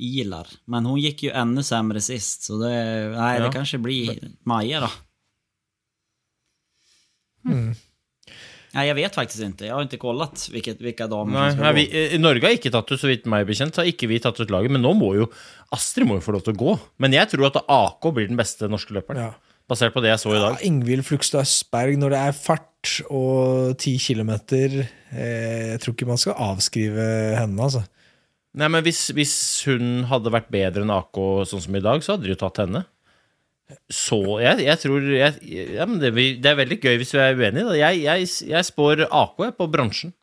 Ilar. Men hun gikk jo enda sämre sist, så det, Nei, Ja. det kanskje blir Maja da. Mm. Nei, jeg vet faktisk ikke. Jeg har ikke sjekket hvilke vilka damer Nei, som skal nei gå. vi, eh, Norge har ikke tatt ut, så vidt meg bekjent, så har ikke vi tatt ut laget. Men nå må jo Astrid må jo få lov til å gå. Men jeg tror at AK blir den beste norske løperen. Ja. Basert på det jeg så i dag. Ja. Ingvild Flugstad Østberg, når det er fart og 10 kilometer eh, Jeg tror ikke man skal avskrive henne, altså. Nei, men hvis, hvis hun hadde vært bedre enn AK sånn som i dag, så hadde de jo tatt henne. Så jeg, jeg tror jeg, ja, men det, det er veldig gøy hvis vi er uenige. Da. Jeg, jeg, jeg spår AK på bransjen.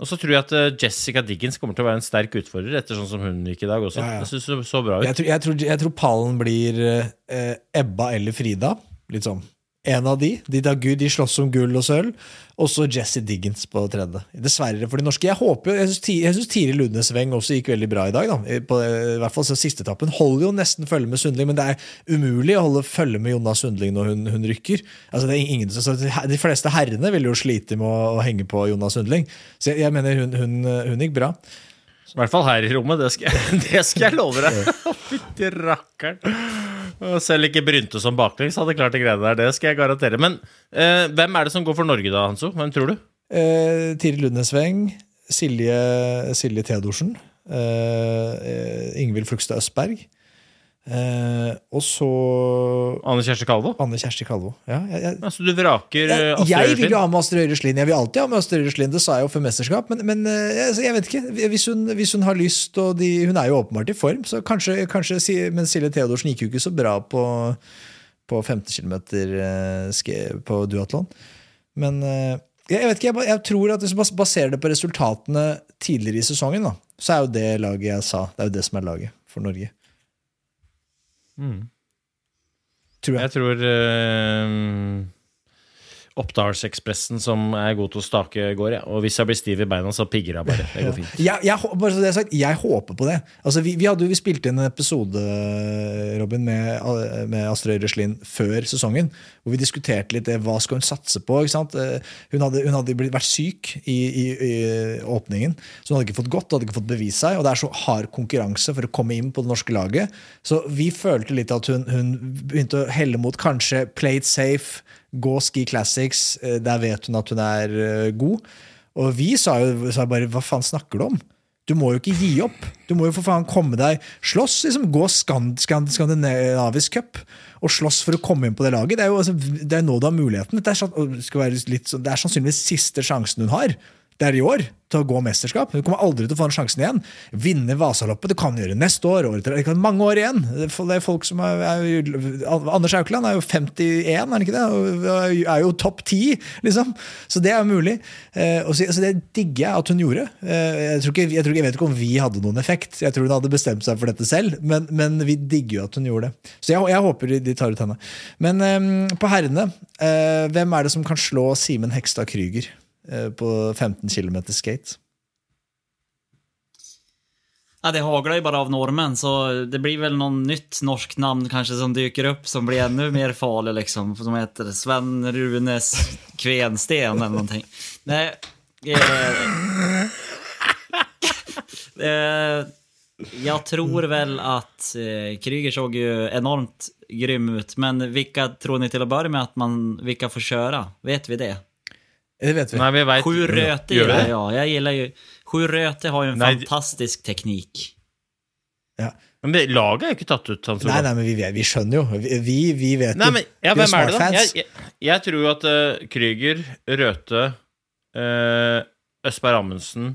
Og så tror jeg at eh, Jessica Diggins kommer til å være en sterk utfordrer, etter sånn som hun gikk i dag også. Ja, ja. Jeg synes det så bra ut. Jeg tror, jeg tror, jeg tror pallen blir eh, Ebba eller Frida. Litt sånn. En av de. De, da, de slåss om gull og sølv. Og så Jesse Diggins på tredje. Dessverre for de norske. Jeg håper jeg syns Tiril Lundesveng også gikk veldig bra i dag. Da. På, I hvert fall siste etappen. Holder jo nesten følge med Sundling, men det er umulig å holde følge med Jonna Sundling når hun, hun rykker. Altså, det er ingen, så de fleste herrene vil jo slite med å, å henge på Jonna Sundling. Så jeg, jeg mener hun, hun, hun gikk bra. I hvert fall her i rommet, det skal det skal jeg love deg. Fytti rakkeren. Selv ikke Brynte som baklengs hadde klart de greiene der. Det skal jeg garantere. Men eh, hvem er det som går for Norge da, Hanso? Hvem tror du? Eh, Tiril Lundesveng, Silje, Silje Theodorsen, eh, eh, Ingvild Flugstad Østberg. Eh, og så Anne Kjersti Kalvo? Anne Kjersti Kalvo. Ja, jeg, jeg, Så du vraker eh, jeg, Astrid jeg vil jo ha med Astrid Øyreslien. Jeg vil alltid ha med Astrid Øyreslien. Det sa jeg jo før mesterskap, men, men eh, jeg, vet ikke. Hvis hun, hvis hun har lyst, og de, hun er jo åpenbart i form, så kanskje, kanskje Men Silje Theodorsen gikk jo ikke så bra på, på 15 km på duatlon. Men eh, jeg, vet ikke, jeg tror at hvis man baserer det på resultatene tidligere i sesongen, da, så er jo det laget jeg sa. Det er jo det som er laget for Norge. Tror jeg. Jeg tror eh, Oppdalsekspressen som er god til å stake går, Ja. Og hvis jeg blir stiv i beina, så pigger jeg bare. Det går fint. Jeg, jeg, bare så det er sagt, jeg håper på det. Altså, vi, vi, hadde, vi spilte inn en episode Robin, med, med Astrid Røslin før sesongen, hvor vi diskuterte litt det, hva skal hun satse på. Eh, Hun hadde, hun hadde vært syk i, i, i åpningen, så hun hadde ikke fått gått hadde ikke fått bevist seg. Og det er så hard konkurranse for å komme inn på det norske laget. Så vi følte litt at hun, hun begynte å helle mot kanskje play it safe, gå ski classics. eh, Der vet hun at hun er eh, god. Og vi sa jo sa bare hva faen snakker du om? Du må jo ikke gi opp. Du må jo for faen komme deg Slåss, liksom. Gå skand, skand, skandinavisk cup og slåss for å komme inn på det laget. Det er jo altså, det er nå du har muligheten. Det er, sånn- det litt, sånn- det er sannsynligvis siste sjansen hun har. Det er i år til å gå mesterskap. Du kommer aldri til å få den sjansen igjen. Vinne Vasaloppet det kan gjøre neste år. året. Det kan mange år igjen. Det er- folk som er, er jo- Anders Haukeland er jo 51, er han ikke det? Og er jo topp 10, liksom. Så det er jo mulig. Eh, og så, så det digger jeg at hun gjorde. Eh, jeg, tror ikke, jeg, tror jeg vet ikke om vi hadde noen effekt. Jeg tror hun hadde bestemt seg for dette selv, men, men vi digger jo at hun gjorde det. Så jeg, jeg håper de, tar ut henne. Men eh, på herrene, eh, hvem er det som kan slå Simen Hekstad Krüger på 15 km skate? Ja, det hagler jo bare av normen, så det blir vel noen nytt norsk namn kanskje som dyker opp, som blir enda mer farlig liksom. Som heter Sven Runes Kvensten eller noe. Nei eh, eh, jag tror vel at eh, Kryger såg jo enormt grym ut, men vilka tror ni til å begynne med at man, vilka får kjøre? Vet vi det? Det vet vi. Nei, vi vet, Sju Röte vi gillar det? jag. Jag gillar ju... Sju Röte har ju en Nej, fantastisk teknik. Ja. Men laget er jo ikke tatt ut. Hans Nei, nei, men vi, vi skjønner jo. Vi, vi, vi vet Nei, men ja, Vi hvem er smartfans. Jeg, jeg, jeg tror jo at uh, Krüger, Røthe, uh, Østberg Amundsen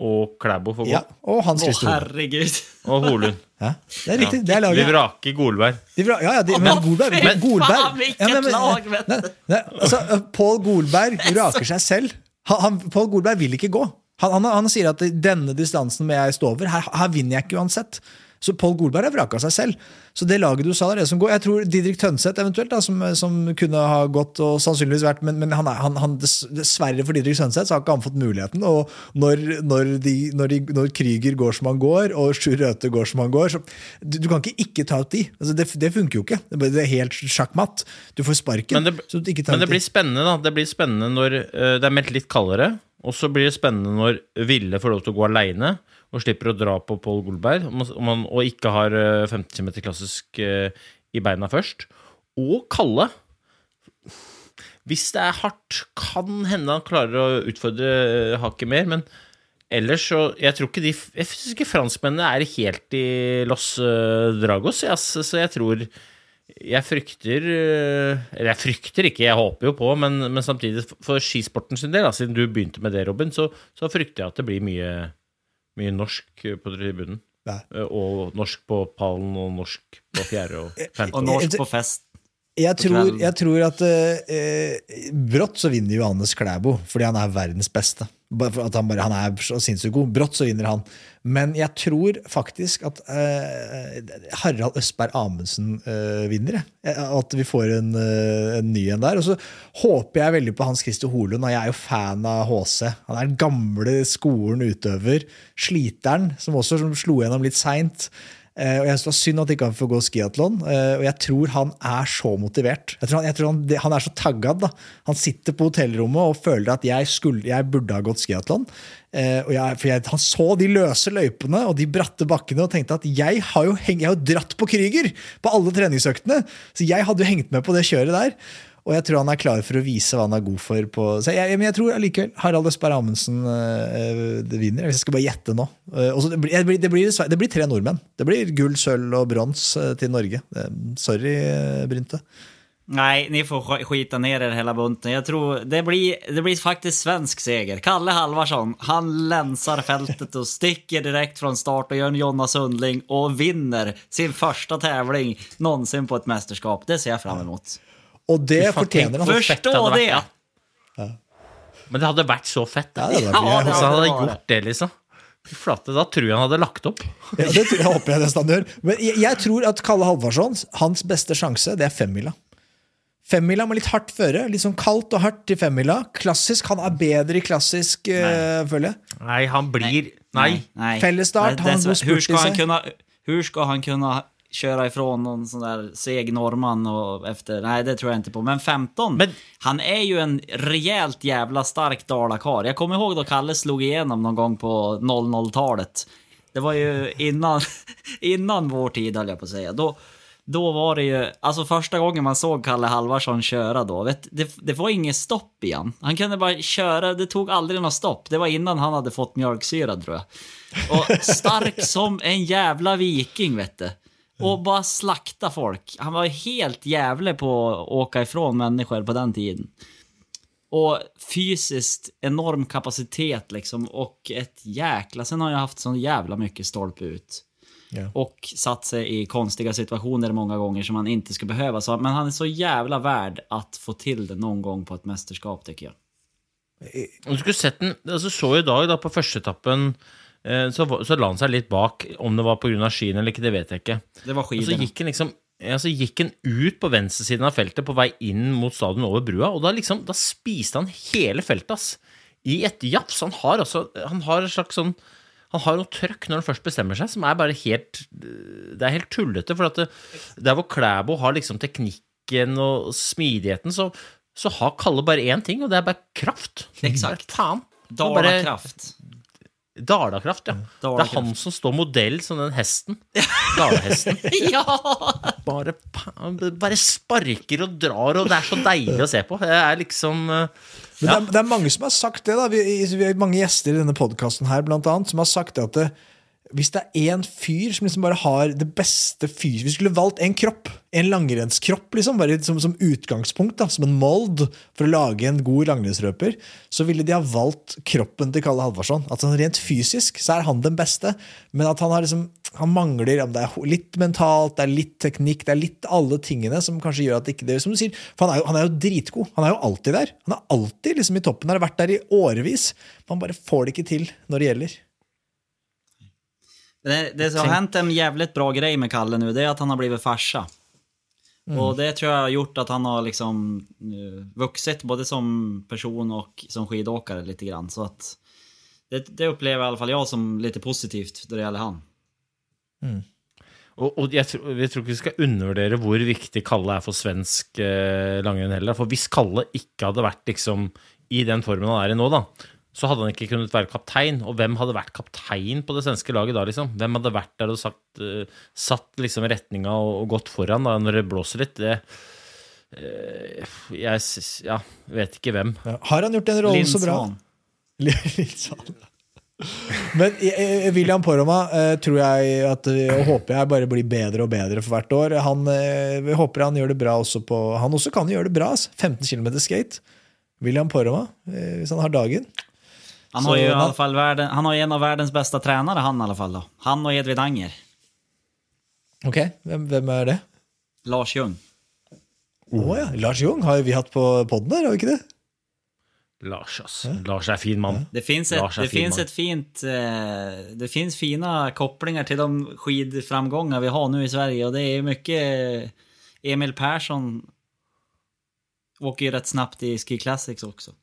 og Klæbo for gå. Ja, og Hans Åh, Å, herregud. Og Holund. Ja, det er riktig. Det er laget. De vraker Golberg. De, vra- ja, ja, de, men Golberg, men Golberg faen, hvilket lag, vet du. nei, nei, altså, Pål Golberg vraker seg selv. Han, han, Pål Golberg vil ikke gå. Han, han, han sier at denne distansen må jeg stå over. Her, her vinner jeg ikke uansett. Så Pål Golberg har vraka seg selv. Så det laget du sa, det er det som går. Jeg tror Didrik Tønseth eventuelt, da, som, som kunne ha gått og sannsynligvis vært Men, men han er, han, han, dessverre for Didrik Tønseth så har ikke han fått muligheten. Og når, når, de, når, de, når Krüger går som han går, og Sjur Røthe går som han går så, du, du kan ikke ikke ta ut de. Altså, det, det funker jo ikke. Det er helt sjakkmatt. Du får sparken. Men det, så du ikke tar men det ut blir spennende, da. Det blir spennende når øh, det er meldt litt kaldere. Og så blir det spennende når Ville får lov til å gå aleine og slipper å dra på Pål Golberg, og, man- og, ikke har eh, 15 km klassisk eh, i beina først. Og Kalle. Hvis det er hardt, kan hende han klarer å utfordre eh, hakket mer, men ellers så Jeg tror ikke de Jeg syns ikke franskmennene er helt i Los eh, Dragos, jeg, så jeg tror jeg frykter eh, Eller jeg frykter ikke, jeg håper jo på, men, men samtidig for skisporten sin del, da, siden du begynte med det, Robin, så, så frykter jeg at det blir mye, mye norsk på tribunen. Ja. Eh, Og norsk på pallen, og norsk på fjerde og femte. og norsk på fest. Jeg tror, jeg tror at eh, eh, brått så vinner Johannes Klæbo, fordi han er verdens beste. For at han, bare, han er så sinnssykt god. Brått så vinner han. Men jeg tror faktisk at eh, Harald Østberg Amundsen eh, vinner. jeg. At vi får en, eh, en ny en der. Og så håper jeg veldig på Hans Christer Holund, og jeg er jo fan av HC. Han er den gamle skolen utøver. Sliteren, som også som slo gjennom litt seint. Eh, og jeg synes det var synd at ikke han får gå skiatlon. eh, og jeg tror han er så motivert. Jeg tror han, jeg tror han, han er så taggad. da. Han sitter på hotellrommet og føler at jeg, skulle, jeg burde ha gått skiatlon. Eh, for jeg, han så de løse løypene og de bratte bakkene og tenkte at jeg har jo, heng, jeg har jo dratt på Krüger på alle treningsøktene. Så jeg hadde jo hengt med på det kjøret der. Og jeg tror han er klar for å vise hva han er god for. På, så jeg, men jeg tror allikevel Harald Østberg Amundsen øh, vinner. Hvis jeg skal bare gjette nå. Så det, blir, det, blir, det, blir, det blir tre nordmenn. Det blir gull, sølv og brons eh, til Norge. Sorry, Brynte. Nei, ni får sk- skita ner er hele bunten. Jeg tror det blir, det blir faktisk svensk seger. Kalle Halvarsson, han lenser feltet og sticker direkte fra start og gjør en Jonna Sundling og vinner sin første tävling någonsin på et mesterskap. Det ser jeg fram emot. Og det faen, fortjener han. Først og det ja. ja. Men det hadde vært så fett. Ja, det hadde vært Ja, det han hadde det det. gjort det, liksom. Flate, da tror jeg han hadde lagt opp. Ja, det tror jeg håper jeg nesten han gjør. Men jeg, jeg tror at Kalle Halvarsson, hans beste sjanse, det er femmila. Femmila med litt hardt føre. Litt sånn kaldt og hardt til femmila. Klassisk. Han er bedre i klassisk, uh, føler jeg. Nei, han blir Nei. Fellesstart, Nej, har han det- spurt i seg. han sig? kunna han kunna köra ifrån någon sån där seg norrman och efter... Nej, det tror jag inte på. Men 15, Men- han är ju en rejält jävla stark dalakar. Jag kommer ihåg då Kalle slog igenom någon gång på 00-talet. Det var ju innan, innan vår tid, höll jag på att säga. Då, då var det ju, alltså första gången man såg Kalle Halvarsson köra då, vet, det, det var inget stopp igen. han. Kunde bara köra, det tog aldrig något stopp. Det var innan han hade fått mjölksyra tror jag. Och stark som en jävla viking, vet du. Och bara slakta folk. Han var helt jävlig på att åka ifrån människor på den tiden. Och fysiskt enorm kapacitet liksom och ett jäkla... Sen har jag haft så jävla mycket stolpe ut. Yeah. Och satt sig i konstiga situationer många gånger som han inte skulle behöva. Så, men han är så jävla värd att få till det någon gång på ett mästerskap tycker jag. Du skulle sett den altså Så i dag, da, på førsteetappen, så, så la han seg litt bak. Om det var pga. skien eller ikke, det vet jeg ikke. Det var Og så gikk han liksom ja, så gikk han ut på venstresiden av feltet på vei inn mot stadion over brua, og da liksom, da spiste han hele feltet, ass. I et jafs. Han har altså Han har et slags sånn han har noe trøkk når han først bestemmer seg, som er bare helt Det er helt tullete. For at det, der hvor Klæbo har liksom teknikken og smidigheten, så, så har Kalle bare én ting, og det er bare kraft. Eksakt. Faen. Det er det Dalakraft. Dalakraft, ja. Det er han som står modell som den hesten. Dalahesten. ja! Bare, bare sparker og drar, og det er så deilig å se på. Det er liksom ja. Men det, er, det er mange som har sagt det. da Vi, vi har mange gjester i denne podkasten her, blant annet, som har sagt det at det, hvis det er én fyr som liksom bare har det beste fyr Vi skulle valgt en kropp, en langrennskropp, liksom, bare som, som utgangspunkt, da, som en mold, for å lage en god langrennsløper. så ville de ha valgt kroppen til Kalle Halvarsson. At sånn Rent fysisk så er han den beste, men at han har liksom han mangler om det er litt mentalt, det er litt teknikk, det er litt alle tingene som kanskje gjør at det ikke det Som du sier, for han er jo, han er jo dritgod. Han er jo alltid der. Han er alltid liksom i toppen. Han har vært der i årevis. Man bare får det ikke til når det gjelder. Det, det som har hänt en jävligt bra grej med Kalle nu, det är att han har blivit farsa. Och det tror jag har gjort att han har liksom uh, vuxit både som person och som skidåkare lite grann. Så att det, det upplever i alla fall jag som lite positivt då det gäller han. Og, og jeg, tror, jeg tror ikke vi skal undervurdere hvor viktig Kalle er for svensk eh, langrenn heller. For hvis Kalle ikke hadde vært liksom i den formen han er i nå, da, så hadde han ikke kunnet være kaptein. Og hvem hadde vært kaptein på det svenske laget da, liksom? Hvem hadde vært der og sagt, uh, satt liksom retninga og, og gått foran da, når det blåser litt? Det uh, Jeg ja, vet ikke hvem. Ja. Har han gjort den rollen så bra? Lindsvann. Men William Poroma eh, tror jeg at, og håper jeg bare blir bedre og bedre for hvert år. Han, vi håper han gjør det bra også på Han også kan gjøre det bra. Altså. 15 km skate. William Poroma, hvis han har dagen. Han Så har ju i alla fall världen, han har en av världens bästa tränare han i alla fall då. Han och Edvin Anger. Ok, Hvem, hvem er det? Lars Ljung. Å ja, Lars Jung har jo vi hatt på poden her, har vi ikke det? Lars, ass. Lars er fin mann. Det fins et, det fin et fint... Eh, det fins fina koblinger til de skidframgångar vi har nå i Sverige og det er mye eh, Emil Persson åker jo rett snabbt i Ski Classics också.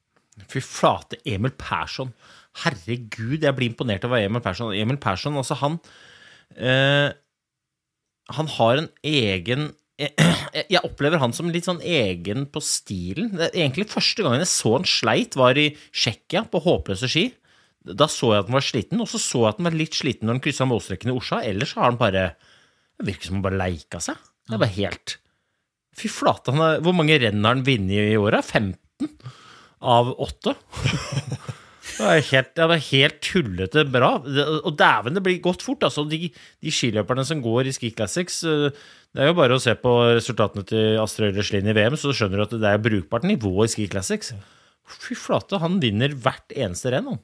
Fy flate, Emil Persson. Herregud, jeg blir imponert over Emil Persson. Emil Persson, altså han eh, Han har en egen Jeg opplever han som litt sånn egen på stilen. Egentlig første gangen jeg så han sleit, var i Tsjekkia, på håpløse ski. Da så jeg at han var sliten, og så så jeg at han var litt sliten når han kryssa målstreken i Orsa. Ellers har han bare Det virker som han bare leika seg. Det er bare helt Fy flate, han er, hvor mange renn har han vunnet i året? 15 av åtte. Det er helt, det var helt tullete bra. Og dæven, det blir gått fort. Altså, de, de skiløperne som går i Ski Classics eh, Det er jo bare å se på resultatene til Astrid Øyre Slind i VM, så skjønner du at det er brukbart nivå i Ski Classics. Fy flate, han vinner hvert eneste renn.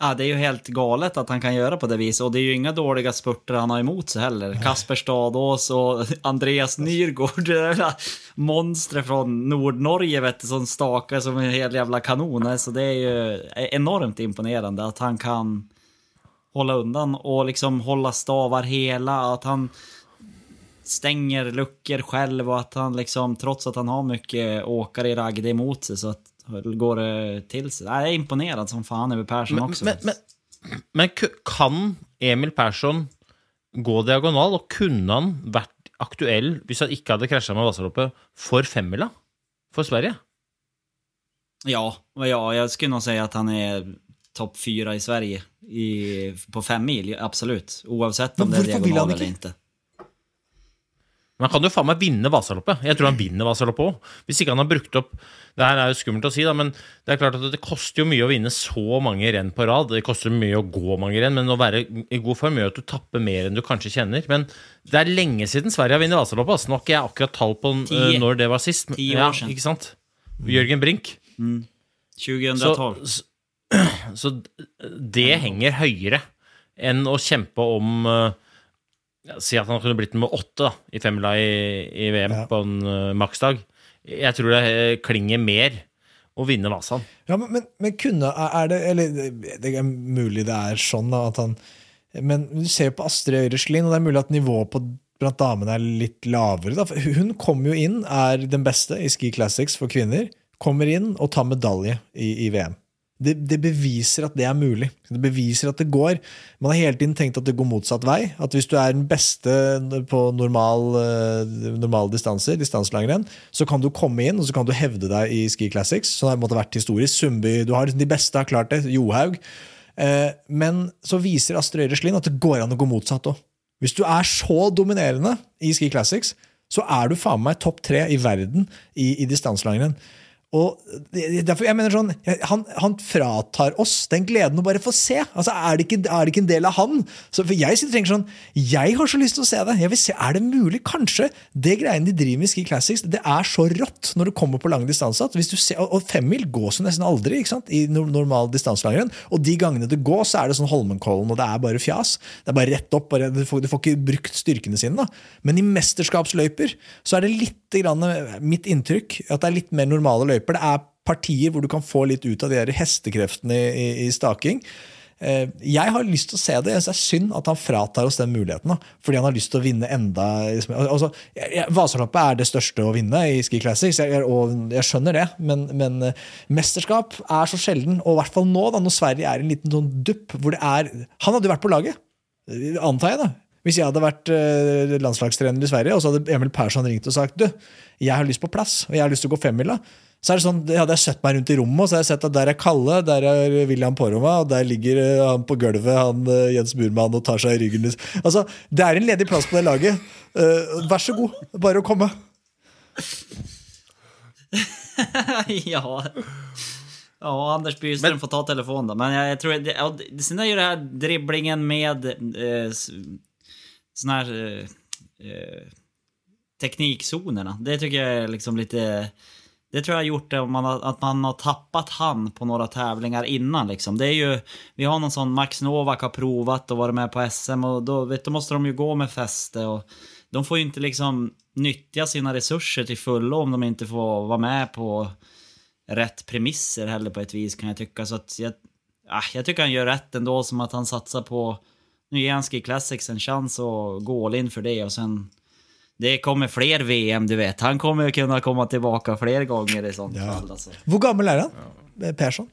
Ja, det är ju helt galet att han kan göra på det viset och det är ju inga dåliga spurter han har emot sig heller. Kasper Stadås och Andreas Nyrgård, monster från Nordnorge vet du, som stakar som en hel jävla kanon. Så det är ju enormt imponerande att han kan hålla undan och liksom hålla stavar hela, att han stänger luckor själv och att han liksom, trots att han har mycket åkare i ragde emot sig så att går det til seg. Jeg er imponert som faen over Persson Men, också. men, men, men kan Emil Persson gå diagonal, og kunne han vært aktuell hvis han ikke hadde krasja med Vasaloppet for femmila for Sverige? Ja, ja, jeg skulle nå si at han er topp fyra i Sverige i, på fem mil, absolutt. Oavsett om det han diagonal eller eller inte. Men han kan jo faen meg vinne Vasaloppet. Jeg tror han vinner Vasaloppet òg. Hvis ikke han har brukt opp Det her er jo skummelt å si, da, men det er klart at det koster jo mye å vinne så mange renn på rad. Det koster mye å gå mange renn, men å være i god form gjør at du tapper mer enn du kanskje kjenner. Men det er lenge siden Sverige har vunnet Vasaloppet. Altså. Nå har ikke jeg akkurat tall på eh, når det var sist. men- ja. Ikke sant? Jørgen Brink. 2012. Så, så det henger høyere enn å kjempe om ja, Si at han kunne blitt nummer åtte da, i femmila i, i VM Ja. på en uh, maksdag. Jeg tror det eh, klinger mer å vinne Vasan. Ja, men, men, kunne Er det Eller det- er mulig det er sånn, da, at han Men du ser på Astrid Øyreslien, og det er mulig at nivået på blant damene er litt lavere. Da. Hun kommer jo inn, er den beste i Ski Classics for kvinner. Kommer inn og tar medalje i, i VM. Det, det beviser at det er mulig. Det beviser at det går. Man har hele tiden tenkt at det går motsatt vei. At hvis du er den beste på normal, eh, normale distanser, distanselangrenn, så kan du komme inn og så kan du hevde deg i Ski Classics. Sånn har det vært historisk. Sundby, du har De beste har klart det. Johaug. Eh, Men så viser Astrid Øyre Slind at det går an å gå motsatt òg. Hvis du er så dominerende i Ski Classics, så er du faen meg topp tre i verden i, i distanselangrenn. Og derfor, jeg mener sånn, han, han fratar oss den gleden å bare få se. Altså, er, det ikke, er det ikke en del av han? Så, for Jeg sitter og tenker sånn, jeg har så lyst til å se det. Jeg vil se, Er det mulig? Kanskje det greiene de driver med i Ski Classics, det er så rått når du kommer på lang distanse. at hvis du ser, Og og femmil gås jo nesten aldri ikke sant? i normal distanselangrenn. Og de gangene det går, så er det sånn Holmenkollen, og det er bare fjas. Det er bare rett opp. Bare, du, får, du får ikke brukt styrkene sine. da. Men i mesterskapsløyper så er det litt grann, mitt inntrykk at det er litt mer normale løyper. Det er partier hvor du kan få litt ut av de der hestekreftene i, i, i staking. Eh, Jeg har lyst til å se det. Jeg synes det er synd at han fratar oss den muligheten. Fordi han har lyst til å vinne enda altså, jeg- jeg- Vasaloppet er det største å vinne i Ski Classics, og jeg skjønner det. Men, men eh, mesterskap er så sjelden, og i hvert fall nå, da, når Sverige er i en liten sånn dupp hvor det er Han hadde jo vært på laget, antar jeg. da hvis jeg hadde vært eh, landslagstrener i Sverige, og så hadde Emil Persson ringt og sagt du, jeg har lyst på plass, og jeg har lyst til å gå femmila, så er det sånn, hadde jeg sett meg rundt i rommet, og så hadde jeg sett at der er Kalle, der er William Poroma, og der ligger eh, han på gulvet, han eh, Jens Burman, og tar seg i ryggen. Altså, Det er en ledig plass på det laget. Eh, vær så god, bare å komme. ja. Ja, Anders Byström får ta telefonen da. Men jeg, jag tror, det, ja, det- sen är ju det her driblingen med eh, sånn her här eh, teknikksonene. Det syns jeg er liksom lite... Det tror jag har gjort det om man har, att man har tappat han på några tävlingar innan. Liksom. Vi har någon sån, Max Novak har provat och varit med på SM och då, vet, de ju gå med fäste. Och de får ju inte liksom nyttja sina resurser till fullo om de inte får vara med på rätt premisser heller på ett vis kan jag tycka. Så att jag, ah, jag han gör rätt ändå som att han satsar på, nu Classics en chans og gå all in för det och sen det kommer flere VM, du vet. Han kommer jo kunne komme tilbake flere ganger i sånt fall. altså. Hvor gammel er han? Persson?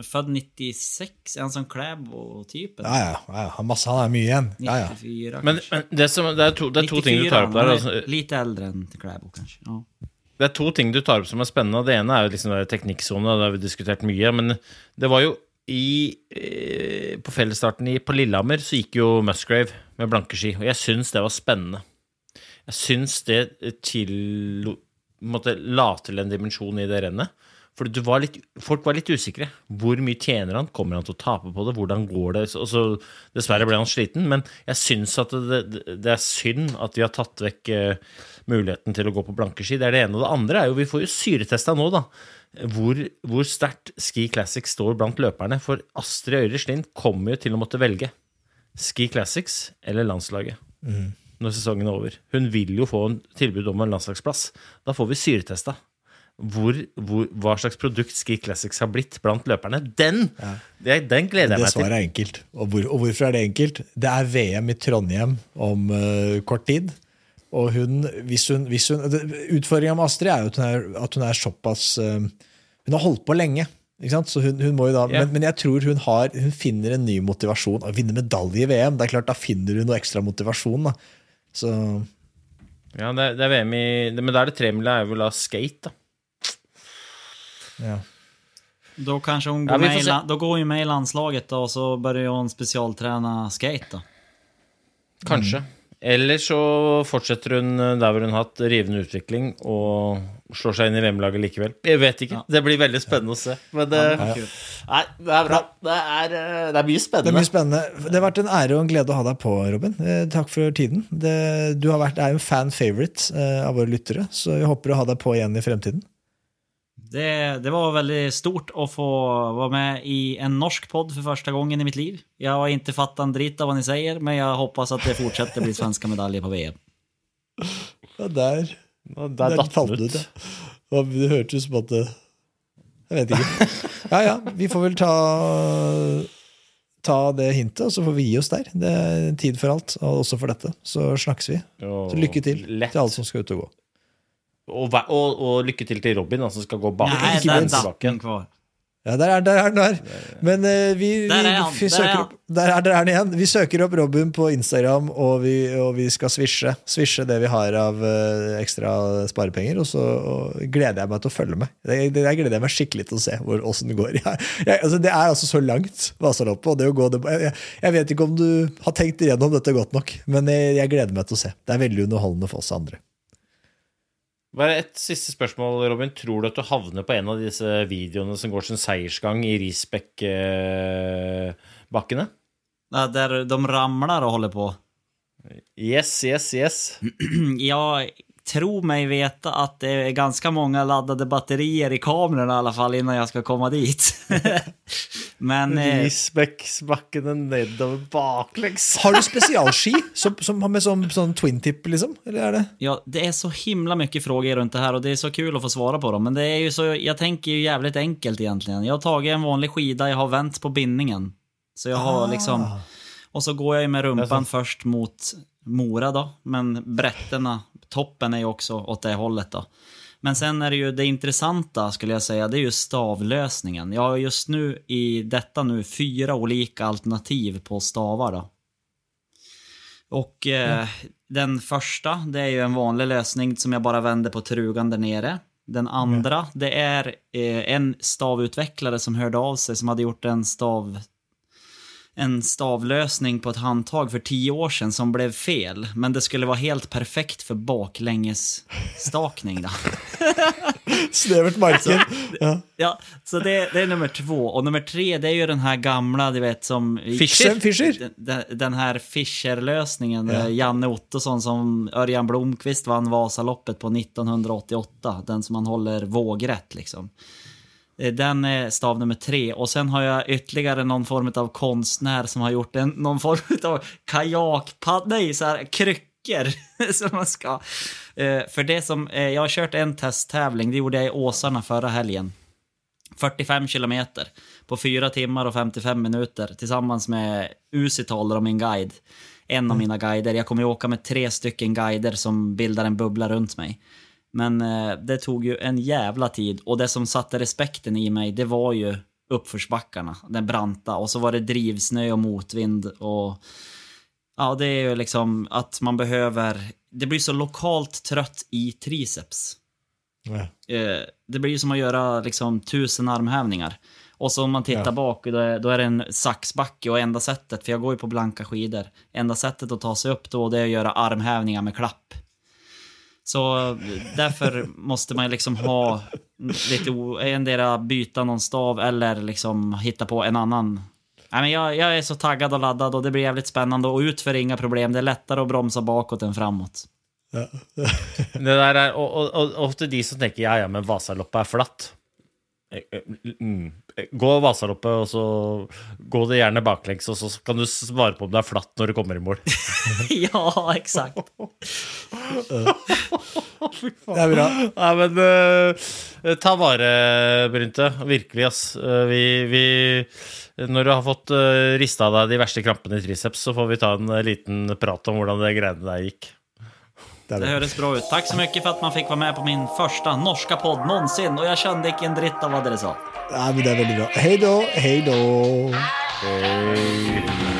Født 96, en sånn Klæbo-type. Ja, ja, ja, han, masse, han er mye igjen. Ja, ja. 94 Men, men det, som, det, er to, det er to ting du tar opp der. Altså, Lite eldre enn Klæbo kanskje. Ja. det er to ting du tar opp som er spennende. Det ene er jo liksom teknikksone, det har vi diskutert mye. Men det var jo i, eh, På fellesstarten i, på Lillehammer så gikk jo Musgrave med blanke ski, og jeg syns det var spennende. Jeg syns det til, måtte, la til en dimensjon i det rennet. For var litt, folk var litt usikre. Hvor mye tjener han? Kommer han til å tape på det? Hvordan går det? Og så, dessverre ble han sliten, men jeg syns at det, det, er synd at vi har tatt vekk eh, muligheten til å gå på blanke ski. Det er det ene. Og det andre er jo, vi får jo syretesta nå, da. Hvor, hvor sterkt Ski Classics står blant løperne. For Astrid Øyre Slind kommer jo til å måtte velge. Ski Classics eller landslaget når sesongen er over. Hun vil jo få en tilbud om en landslagsplass. Da får vi syretesta hvor, hvor, hva slags produkt Ski Classics har blitt blant løperne. Den, det, den gleder jeg meg til. Det svaret er enkelt. Og, hvor, og hvorfor er det enkelt? Det er VM i Trondheim om uh, kort tid. Og hun, hvis hun, hvis hun Utfordringa med Astrid er jo at hun er, at hun er såpass uh, Hun har holdt på lenge. Ikke sant? Så hun, hun må jo da, yeah. men, men jeg tror hun, har, hun finner en ny motivasjon. Å vinne medalje i VM, det er klart, da finner hun noe ekstra motivasjon. Da. Så Ja, det, er- det er VM i Men da er det tremila er vel da skate, da. ja. Då kanskje hun går, ja, med i, då går hun med i landslaget da, og så börjar hun spesialtrene skate da. Kanskje. Eller så fortsetter hun eh, der hvor hun har hatt rivende utvikling, og slår seg inn i VM-laget likevel. Jeg vet ikke. Det blir veldig spennende å se. Men det, nei, det er bra. Det er, eh, det er mye Det er spennende. mye spennende. Det har vært en ære og en glede å ha deg på, Robin. Eh, takk for tiden. Det, du har vært, er jo en fan favorite eh, av våre lyttere, så vi håper å ha deg på igjen i fremtiden. Det, det var veldig stort å få vara med i en norsk podd för första gången i mitt liv. Jag har inte fattat en dritt av vad ni säger, men jag hoppas att det fortsätter bli svenska medaljer på VM. Ja, der, Der der datt falt det ut. ut. Ja. Det hørtes ut som at det Jeg vet ikke. Ja ja, vi får vel ta Ta det hintet, og så får vi gi oss der. Det er tid for alt, og også for dette. Så snakkes vi. Så lykke til til alle som skal ut og gå. Og, og, og lykke til til Robin, som skal gå bak. Nei, ikke minst. Ja, der er, den der. Men eh, vi, vi, Der er vi er søker opp Der er, der er han igjen. Vi søker opp Robin på Instagram, og vi, og vi skal svisje. Svisje det vi har av uh, ekstra sparepenger, og så og gleder jeg meg til å følge med. Det, det, jeg gleder meg skikkelig til å se hvor, åssen det går. Jeg, jeg, altså, det er altså så langt, Vasaloppet. Og det å gå det, jeg, jeg vet ikke om du har tenkt igjennom dette godt nok, men jeg, jeg gleder meg til å se. Det er veldig underholdende for oss andre. Bare et siste spørsmål, Robin. Tror du at du havner på en av disse videoene som går sin seiersgang i Risbekk-bakkene? Ja, der de ramler og holder på. Yes, yes, yes. Jag tror mig veta att det är ganska många laddade batterier i kameran i alla fall innan jag ska komma dit. Men eh, Risbekksbakkene nedover baklengs. Har du spesialski som, som har med sånn, sånn twin tip, liksom? Eller er det? ja, det är så himla mycket frågor runt det här och det är så kul att få svara på dem. Men det är ju så, jag tänker ju jävligt enkelt egentligen. Jag har tagit en vanlig skida, jag har vänt på bindningen. Så jag har liksom... Och så går jag ju med rumpan först mot Mora då, men brätterna, toppen är ju också åt det hållet då. Men sen är det ju det intressanta skulle jag säga, det är ju stavlösningen. Jag har just nu i detta nu fyra olika alternativ på stavar då. Och eh, den första, det är ju en vanlig lösning som jag bara vänder på trugan där nere. Den andra, det är eh, en stavutvecklare som hörde av sig som hade gjort en stav en stavlösning på ett handtag för tio år sedan som blev fel. Men det skulle vara helt perfekt för baklängesstakning. Snävert marked. Ja. Ja, så det, det är nummer två. Och nummer tre, det är ju den här gamla, du vet, som... Fischer? Fischer? Den, den, den här Fischer-lösningen. Ja. Janne Ottosson som Örjan Blomqvist vann Vasaloppet på 1988. Den som man håller vågrätt liksom. Eh, Den är stav nummer tre. Och sen har jag ytterligare någon form av konstnär som har gjort en, någon form av kajakpadd... Nej, så här kryckor som man ska... Eh, för det som... Eh, jag har kört en testtävling, det gjorde jag i Åsarna förra helgen. 45 kilometer på 4 timmar och 55 minuter tillsammans med Usital och min guide. En av mina guider. Jag kommer ju åka med tre stycken guider som bildar en bubbla runt mig. Men eh, det tog ju en jävla tid och det som satte respekten i mig det var ju uppförsbackarna, den branta och så var det drivsnö och motvind och ja, det är ju liksom att man behöver, det blir så lokalt trött i triceps. Ja. Eh, det blir ju som att göra liksom tusen armhävningar. Och så om man tittar Ja. bak, då är, då är det en saxbacke och enda sättet, för jag går ju på blanka skidor, enda sättet att ta sig upp då det är att göra armhävningar med klapp. Så derfor därför måste man liksom ha lite, endera byta någon stav eller liksom hitta på en annan. Nej, men jag, jag är så taggad och laddad och det blir jävligt spännande och utför inga problem. Det är lättare att bromsa bakåt än framåt. Det der er, og, og, og ofte de som tenker ja, ja, men Vasaloppet er flatt. Eh, eh, mm. Gå Vasaloppet, og så gå det gjerne baklengs, og så kan du svare på om det er flatt når du kommer i mål. ja, eksakt. Det er bra. Nei, men uh, ta vare, Brynte. Virkelig, ass. Eh, vi, vi Når du har fått uh, rista av deg de verste krampene i triceps, så får vi ta en eh, liten prat om hvordan det greiene der gikk. Det Det høres bra ut. Takk så mye for at man fikk være med på min første norske podd noensinne, og jeg skjønte ikke en dritt av hva dere sa. Nei, men det er veldig bra. Hei da, hei da. What